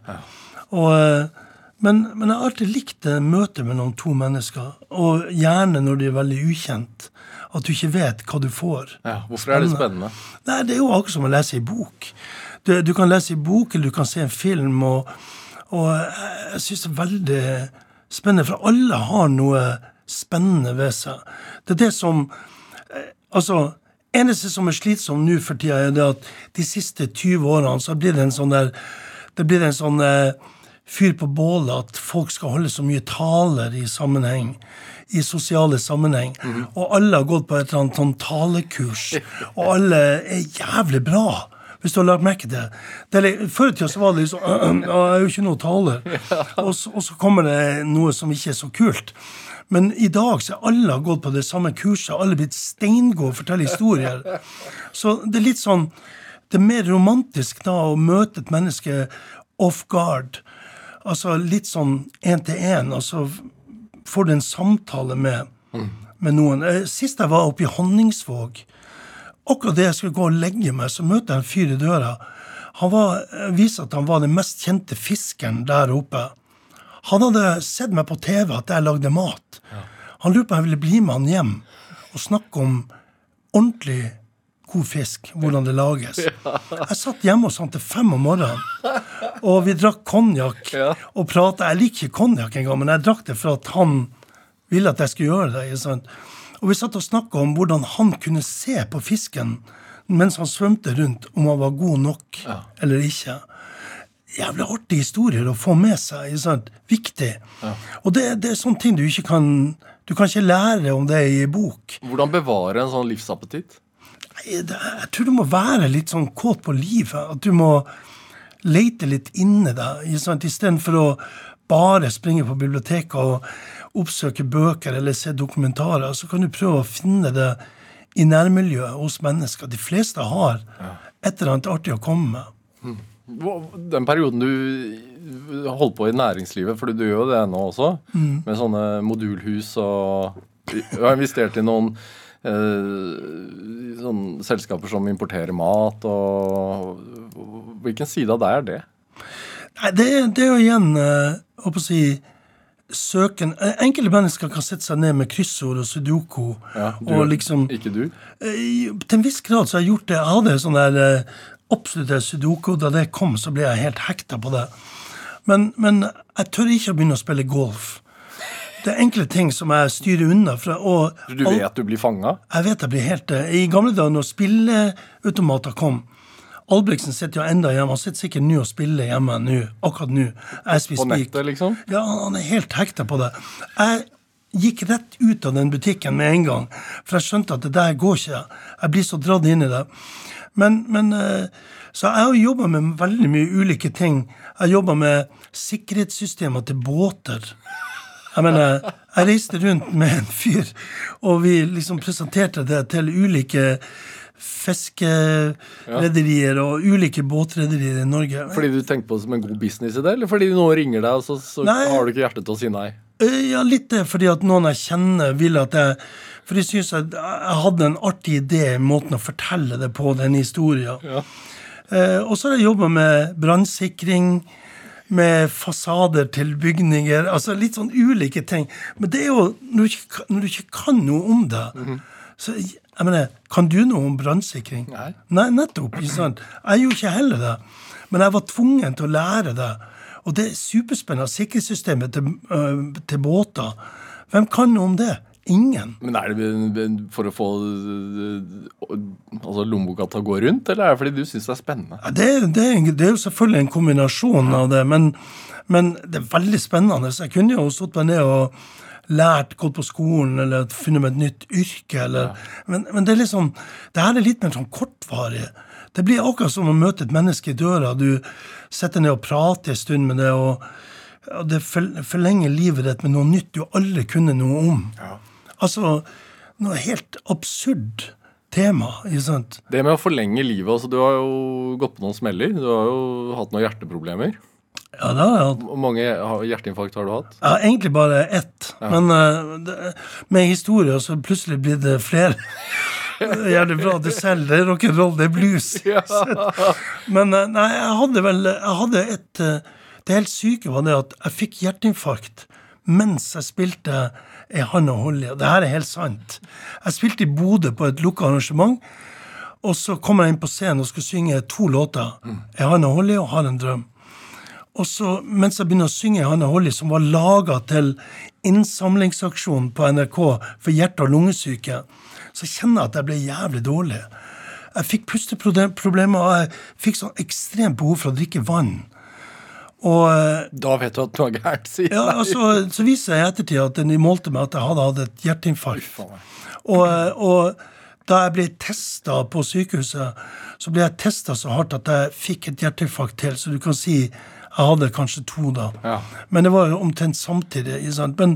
Og, eh, men, men jeg har alltid likt det møtet mellom to mennesker, og gjerne når de er veldig ukjent. At du ikke vet hva du får. Ja, hvorfor er det spennende? Nei, Det er jo akkurat som å lese i bok. du, du kan lese i bok, eller du kan se en film, og, og jeg syns det er veldig spennende, for alle har noe spennende ved seg. Det er det som eh, Altså, eneste som er slitsomt nå for tida, er det at de siste 20 årene så blir det en sånn der Det blir en sånn eh, fyr på bålet at folk skal holde så mye taler i sammenheng. I sosiale sammenheng. Og alle har gått på et eller annet sånn talekurs. Og alle er jævlig bra. Hvis du har lagt merke til det. før i tida så var det liksom «Øh, øh, Jeg er jo ikke noe taler. Og så, og så kommer det noe som ikke er så kult. Men i dag så er alle har gått på det samme kurset. Alle blitt steingode og forteller historier. Så det er litt sånn Det er mer romantisk da å møte et menneske off guard. Altså litt sånn én til én. Altså får du en samtale med, med noen. Eh, Sist jeg var oppe i Honningsvåg, akkurat det jeg skulle gå og legge meg, så møter jeg en fyr i døra. Han var, eh, viser at han var den mest kjente fiskeren der oppe. Han hadde sett meg på TV at jeg lagde mat. Han lurte på om jeg ville bli med han hjem og snakke om ordentlig god fisk, hvordan det lages. Jeg satt hjemme hos han til fem om morgenen, og vi drakk konjakk og prata. Jeg liker ikke konjakk engang, men jeg drakk det for at han ville at jeg skulle gjøre det. sant? Og vi satt og snakka om hvordan han kunne se på fisken mens han svømte rundt, om han var god nok eller ikke. Jævlig artige historier å få med seg. sant? Viktig. Og det, det er sånne ting du ikke kan Du kan ikke lære om det i bok. Hvordan bevare en sånn livsappetitt? Jeg tror du må være litt sånn kåt på livet. At du må lete litt inni deg. Istedenfor å bare springe på biblioteket og oppsøke bøker eller se dokumentarer, så kan du prøve å finne det i nærmiljøet hos mennesker. De fleste har et eller annet artig å komme med. Den perioden du holdt på i næringslivet, for du gjør jo det nå også, med sånne modulhus og Du har investert i noen eh, sånne selskaper som importerer mat, og Hvilken side av deg er det? Nei, det, det er jo igjen eh, håper å si, søken eh, Enkelte mennesker kan sette seg ned med kryssord og sudoku Ja, du- og liksom Ikke du? Til en viss grad så har jeg gjort det. Jeg hadde sånn der absolutt sudoku. Da det kom, så ble jeg helt hekta på det. Men, men jeg tør ikke å begynne å spille golf. Det er enkle ting som jeg styrer unna. Fra, Du vet du blir fanga? Jeg vet jeg blir helt det. I gamle dager, når spilleautomater kom Albrigtsen sitter jo enda hjemme. Han sitter sikkert nå og spiller hjemme nå, akkurat nå. På nettet, liksom? Ja, han er helt hekta på det. Jeg gikk rett ut av den butikken med en gang, for jeg skjønte at det der går ikke. Jeg blir så dratt inn i det. Men, men eh, Så jeg har jobba med veldig mye ulike ting. Jeg jobba med sikkerhetssystemer til båter. Jeg mener, jeg reiste rundt med en fyr, og vi liksom presenterte det til ulike fiskerederier og ulike båtrederier i Norge. Fordi du tenkte på det som en god businessidé, eller fordi noen ringer deg, og så, så har du ikke hjerte til å si nei? Eh, Ja, litt det fordi at noen jeg kjenner, vil at jeg For de syns jeg, jeg hadde en artig idé i måten å fortelle det på, den historien. Eh, og så har jeg jobba med brannsikring, med fasader til bygninger. Altså litt sånn ulike ting. Men det er jo Når du ikke, når du ikke kan noe om det så jeg mener, Kan du noe om brannsikring? Nei. Nei, nettopp. ikke sant? Jeg gjorde ikke heller det. Men jeg var tvungen til å lære det. Og det er superspennende. Sikkerhetssystemet til, øh, til båter. Hvem kan noe om det? Ingen. Men er det for å få øh, altså lommeboka til å gå rundt, eller er det fordi du syns det er spennende? Ja, det, det, det er jo selvfølgelig en kombinasjon av det, men, men det er veldig spennende. Så jeg kunne jo satt meg ned og lært, gått på skolen eller funnet meg et nytt yrke. Eller, men, men det er liksom, det her er litt mer sånn kortvarig. Det blir akkurat som å møte et menneske i døra. Du setter ned og prater en stund med det, og, og det forlenger livet ditt med noe nytt du aldri kunne noe om. Altså noe helt absurd tema, ikke sant? Det med å forlenge livet altså Du har jo gått på noen smeller. Du har jo hatt noen hjerteproblemer. Ja, det har jeg hatt. Hvor mange hjerteinfarkt har du hatt? Ja, egentlig bare ett. Men eh, det, med historier så plutselig blir det flere. Gjerne bra du selger Det er rock'n'roll, det er blues. Men eh, nei, jeg hadde vel Jeg hadde et eh, Det helt syke var det at jeg fikk hjerteinfarkt mens jeg spilte Ei han å holde i. Og det her er helt sant. Jeg spilte i Bodø på et lukka arrangement. Og så kommer jeg inn på scenen og skal synge to låter. Jeg har en Holly og har en drøm. Og så, mens jeg begynner å synge Jeg har Hanne Holly, som var laga til innsamlingsaksjon på NRK for hjerte- og lungesyke, så kjenner jeg at jeg ble jævlig dårlig. Jeg fikk pusteproblemer, og jeg fikk sånn ekstremt behov for å drikke vann. Og eh, Da vet du at noe er gærent, sier ja, altså, så viser jeg i ettertid at de målte meg at jeg hadde hatt et hjerteinfarkt. Og, eh, og da jeg ble testa på sykehuset, så ble jeg testa så hardt at jeg fikk et hjerteinfarkt til. Så du kan si jeg hadde kanskje to da. Ja. Men det var jo omtrent samtidig. Men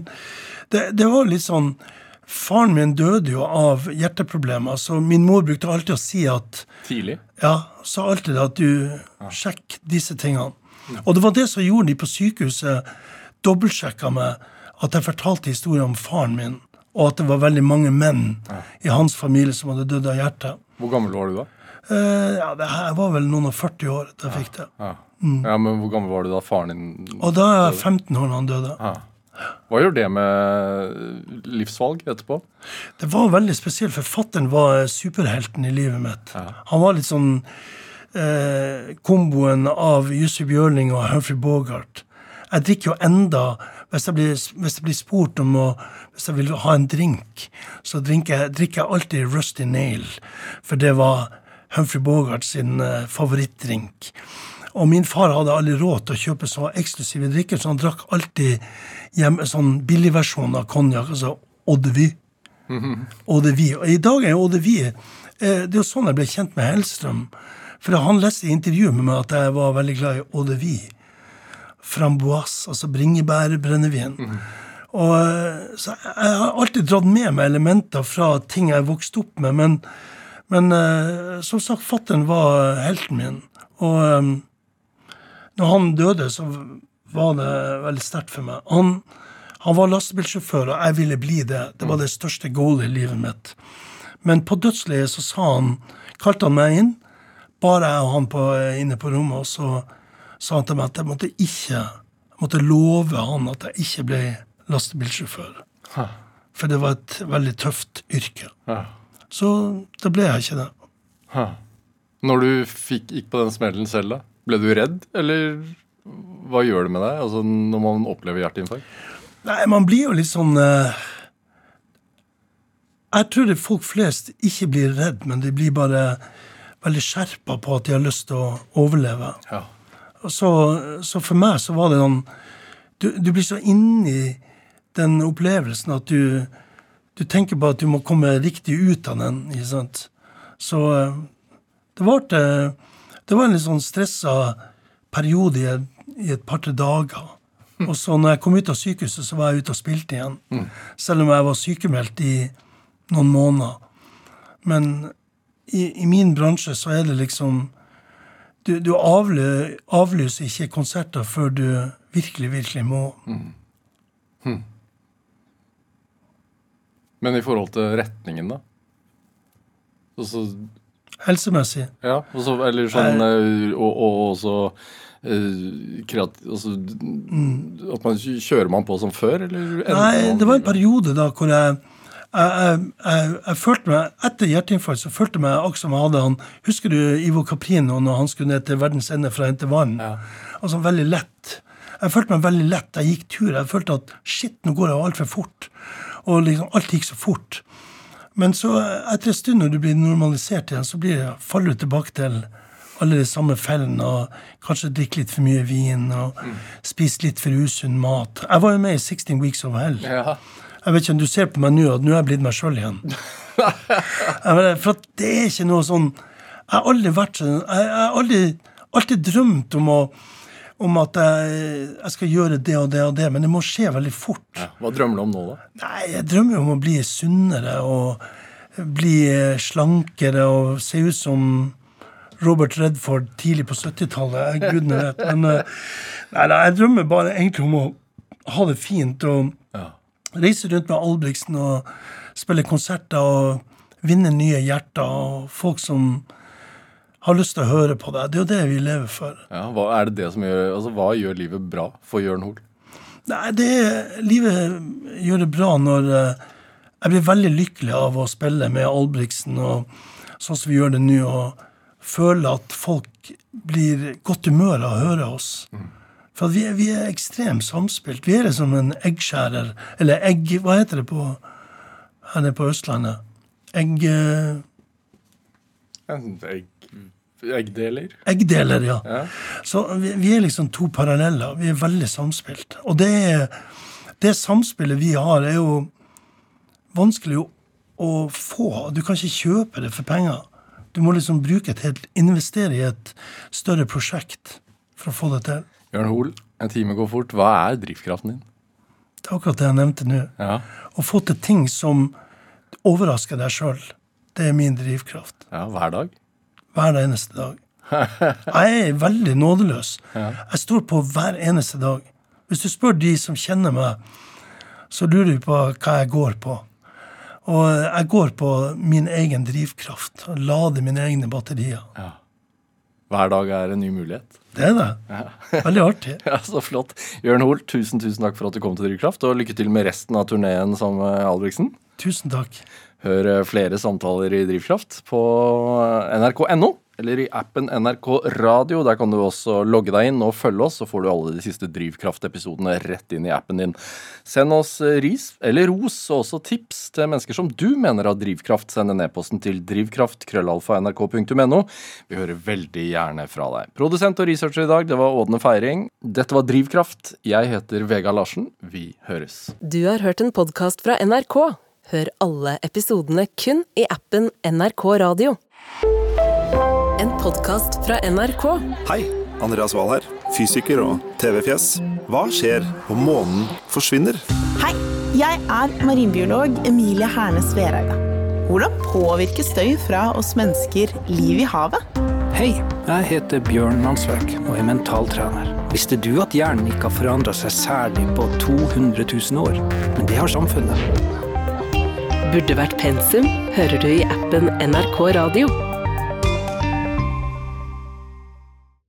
det, det var litt sånn Faren min døde jo av hjerteproblemer, så min mor brukte alltid å si at Tidlig. ja, sa alltid at du sjekk disse tingene. Og det var det som gjorde de på sykehuset dobbeltsjekka meg at jeg fortalte historien om faren min, og at det var veldig mange menn i hans familie som hadde dødd av hjertet. Hvor gammel var du da? Eh, ja, det her var vel noen og 40 år da jeg fikk det. Ja. ja, Men hvor gammel var du da faren din Og da er jeg 15 år da han døde. ja. Hva gjør det med livsvalg etterpå? Det var veldig spesielt. Forfatteren var superhelten i livet mitt. Han var litt sånn eh, komboen av Jussi Bjørling og Humphrey Bogart. Jeg drikker jo enda hvis jeg, blir, hvis jeg blir spurt om å Hvis jeg vil ha en drink, så drikker jeg, drikker jeg alltid Rusty Nail. For det var Humphrey Bogart sin eh, favorittdrink. Og min far hadde aldri råd til å kjøpe så eksklusive drikker, så han drakk alltid hjemme, sånn billigversjon av konjakk, altså Eau de Vie. Eau de Og i dag er Eau de Vie eh, Det er jo sånn jeg ble kjent med Hellstrøm. For han leste i intervjuet med meg at jeg var veldig glad i Eau de Vie. Framboise, altså bringebærbrennevin. Og eh, så jeg har alltid dratt med meg elementer fra ting jeg vokste opp med, men, men eh, som sagt, fattern var helten min. Og eh, når han døde, så var det veldig sterkt for meg. Han, han var lastebilsjåfør, og jeg ville bli det. Det var det største goalet i livet mitt. Men på dødsleiet så sa han, kalte han meg inn, bare jeg og han på, inne på rommet, og så sa han til meg at jeg måtte ikke jeg måtte love han at jeg ikke ble lastebilsjåfør. For det var et veldig tøft yrke. Ja. Så da ble jeg ikke det. Ha. Når du fikk, gikk på den smellen selv, da, ble du redd, eller hva gjør det med deg altså, når man opplever hjerteinfarkt? Nei, man blir jo litt sånn uh, Jeg tror det folk flest ikke blir redd, men de blir bare veldig skjerpa på at de har lyst til å overleve. Ja. Så, så for meg så var det noen Du, du blir så inni den opplevelsen at du, du tenker på at du må komme riktig ut av den. ikke sant? Så eh, det var, det var en litt sånn stressa periode i, et- i et par-tre dager. Og så når jeg kom ut av sykehuset, så var jeg ute og spilte igjen. Selv om jeg var sykemeldt i noen måneder. Men i, i min bransje så er det liksom Du, du avlø, avlyser ikke konserter før du virkelig, virkelig må. Men i forhold til retningen, da? Også, Helsemessig. ja, også, eller sånn eh, Og, og også kreat, altså, At man Kjører man på som før, eller? Mm. Nei, det var en periode da hvor jeg jeg, jeg, følte meg, Etter hjerteinfarkt så følte jeg meg akkurat som jeg hadde han Husker du Ivo Caprino når han skulle ned til verdens ende for å hente vann? Ja. Altså veldig lett. Jeg følte meg veldig lett. Jeg gikk tur. Jeg følte at shit, nå går det altfor fort. Og liksom alt gikk så fort. Men så etter en stund når du blir normalisert igjen, så blir faller du tilbake til alle de samme fellene. og Kanskje drikke litt for mye vin og spise litt for usunn mat. Jeg var jo med i 16 Weeks of Hell. Ja. Jeg vet ikke om du ser på meg nå at nå er jeg blitt meg sjøl igjen. Mener, For det er ikke noe sånn Jeg har aldri vært sånn Jeg har aldri, alltid drømt om å om at jeg, jeg skal gjøre det og det og det, men det må skje veldig fort. Ja. Hva drømmer du om nå, da? Nei, jeg drømmer om å bli sunnere og bli slankere og se ut som Robert Redford tidlig på 70-tallet. Jeg Gudene vet. Men eh, nei, nei, jeg drømmer bare egentlig om å ha det fint og Ja. Reise rundt med Albrigtsen og spille konserter og vinne nye hjerter og folk som har lyst til å høre på deg. Det er jo det vi lever for. Ja, hva er det det som gjør altså, Hva gjør livet bra for Jørn Hoel? Nei, det, livet gjør det bra når eh, jeg blir veldig lykkelig av å spille med Albrigtsen og sånn som vi gjør det nå, og føle at folk blir godt humør av å høre oss. For vi er, vi er ekstremt samspilt. Vi er liksom en eggskjærer, eller egg... Hva heter det på her nede på Østlandet? Egg... eh, Egg, eggdeler. Eggdeler, ja. Ja. Så vi, vi er liksom to paralleller. Vi er veldig samspilt. Og det, det samspillet vi har, er jo vanskelig å, å få. Du kan ikke kjøpe det for penger. Du må liksom bruke et helt Investere i et større prosjekt for å få det til. Jørn Hoel, en time går fort. Hva er drivkraften din? Det er akkurat det jeg nevnte nå. Ja, Å få til ting som overrasker deg sjøl. Det er min drivkraft. ja hver dag. Hver eneste dag. Jeg er veldig nådeløs. Jeg står på hver eneste dag. Hvis du spør de som kjenner meg, så lurer de på hva jeg går på. Og jeg går på min egen drivkraft. Lader mine egne batterier. Hver dag er en ny mulighet. Det er det. Veldig artig. Ja, Så flott. Jørn Hoel, tusen tusen takk for at du kom til Drivkraft, og lykke til med resten av turneen sammen med Albrigtsen. Tusen takk. Hør eh, flere samtaler i Drivkraft på nrk.no eller i appen NRK Radio. Der kan du også logge deg inn og følge oss, så får du alle de siste Drivkraft-episodene rett inn i appen din. Send oss eh, ris eller ros og også tips til mennesker som du mener har drivkraft. Send en e-posten til drivkraft.krøllalfa.nrk.no. Vi hører veldig gjerne fra deg. Produsent og researcher i dag, det var Ådne Feiring. Dette var Drivkraft. Jeg heter Vega Larsen. Vi høres. Du har hørt en podkast fra NRK. Hør alle episodene kun i appen NRK Radio. Podkast fra NRK. Hei, Andreas Wahl her, fysiker og TV-fjes. Hva skjer om månen forsvinner? Hei, jeg er marinbiolog Emilie Hernes Vereide. Hvordan påvirker støy fra oss mennesker liv i havet? Hei, jeg heter Bjørn Mansverk og er mentaltrener. Visste du at hjernen ikke har forandra seg særlig på 200 000 år? Men det har samfunnet. Burde vært pensum hører du i appen NRK Radio.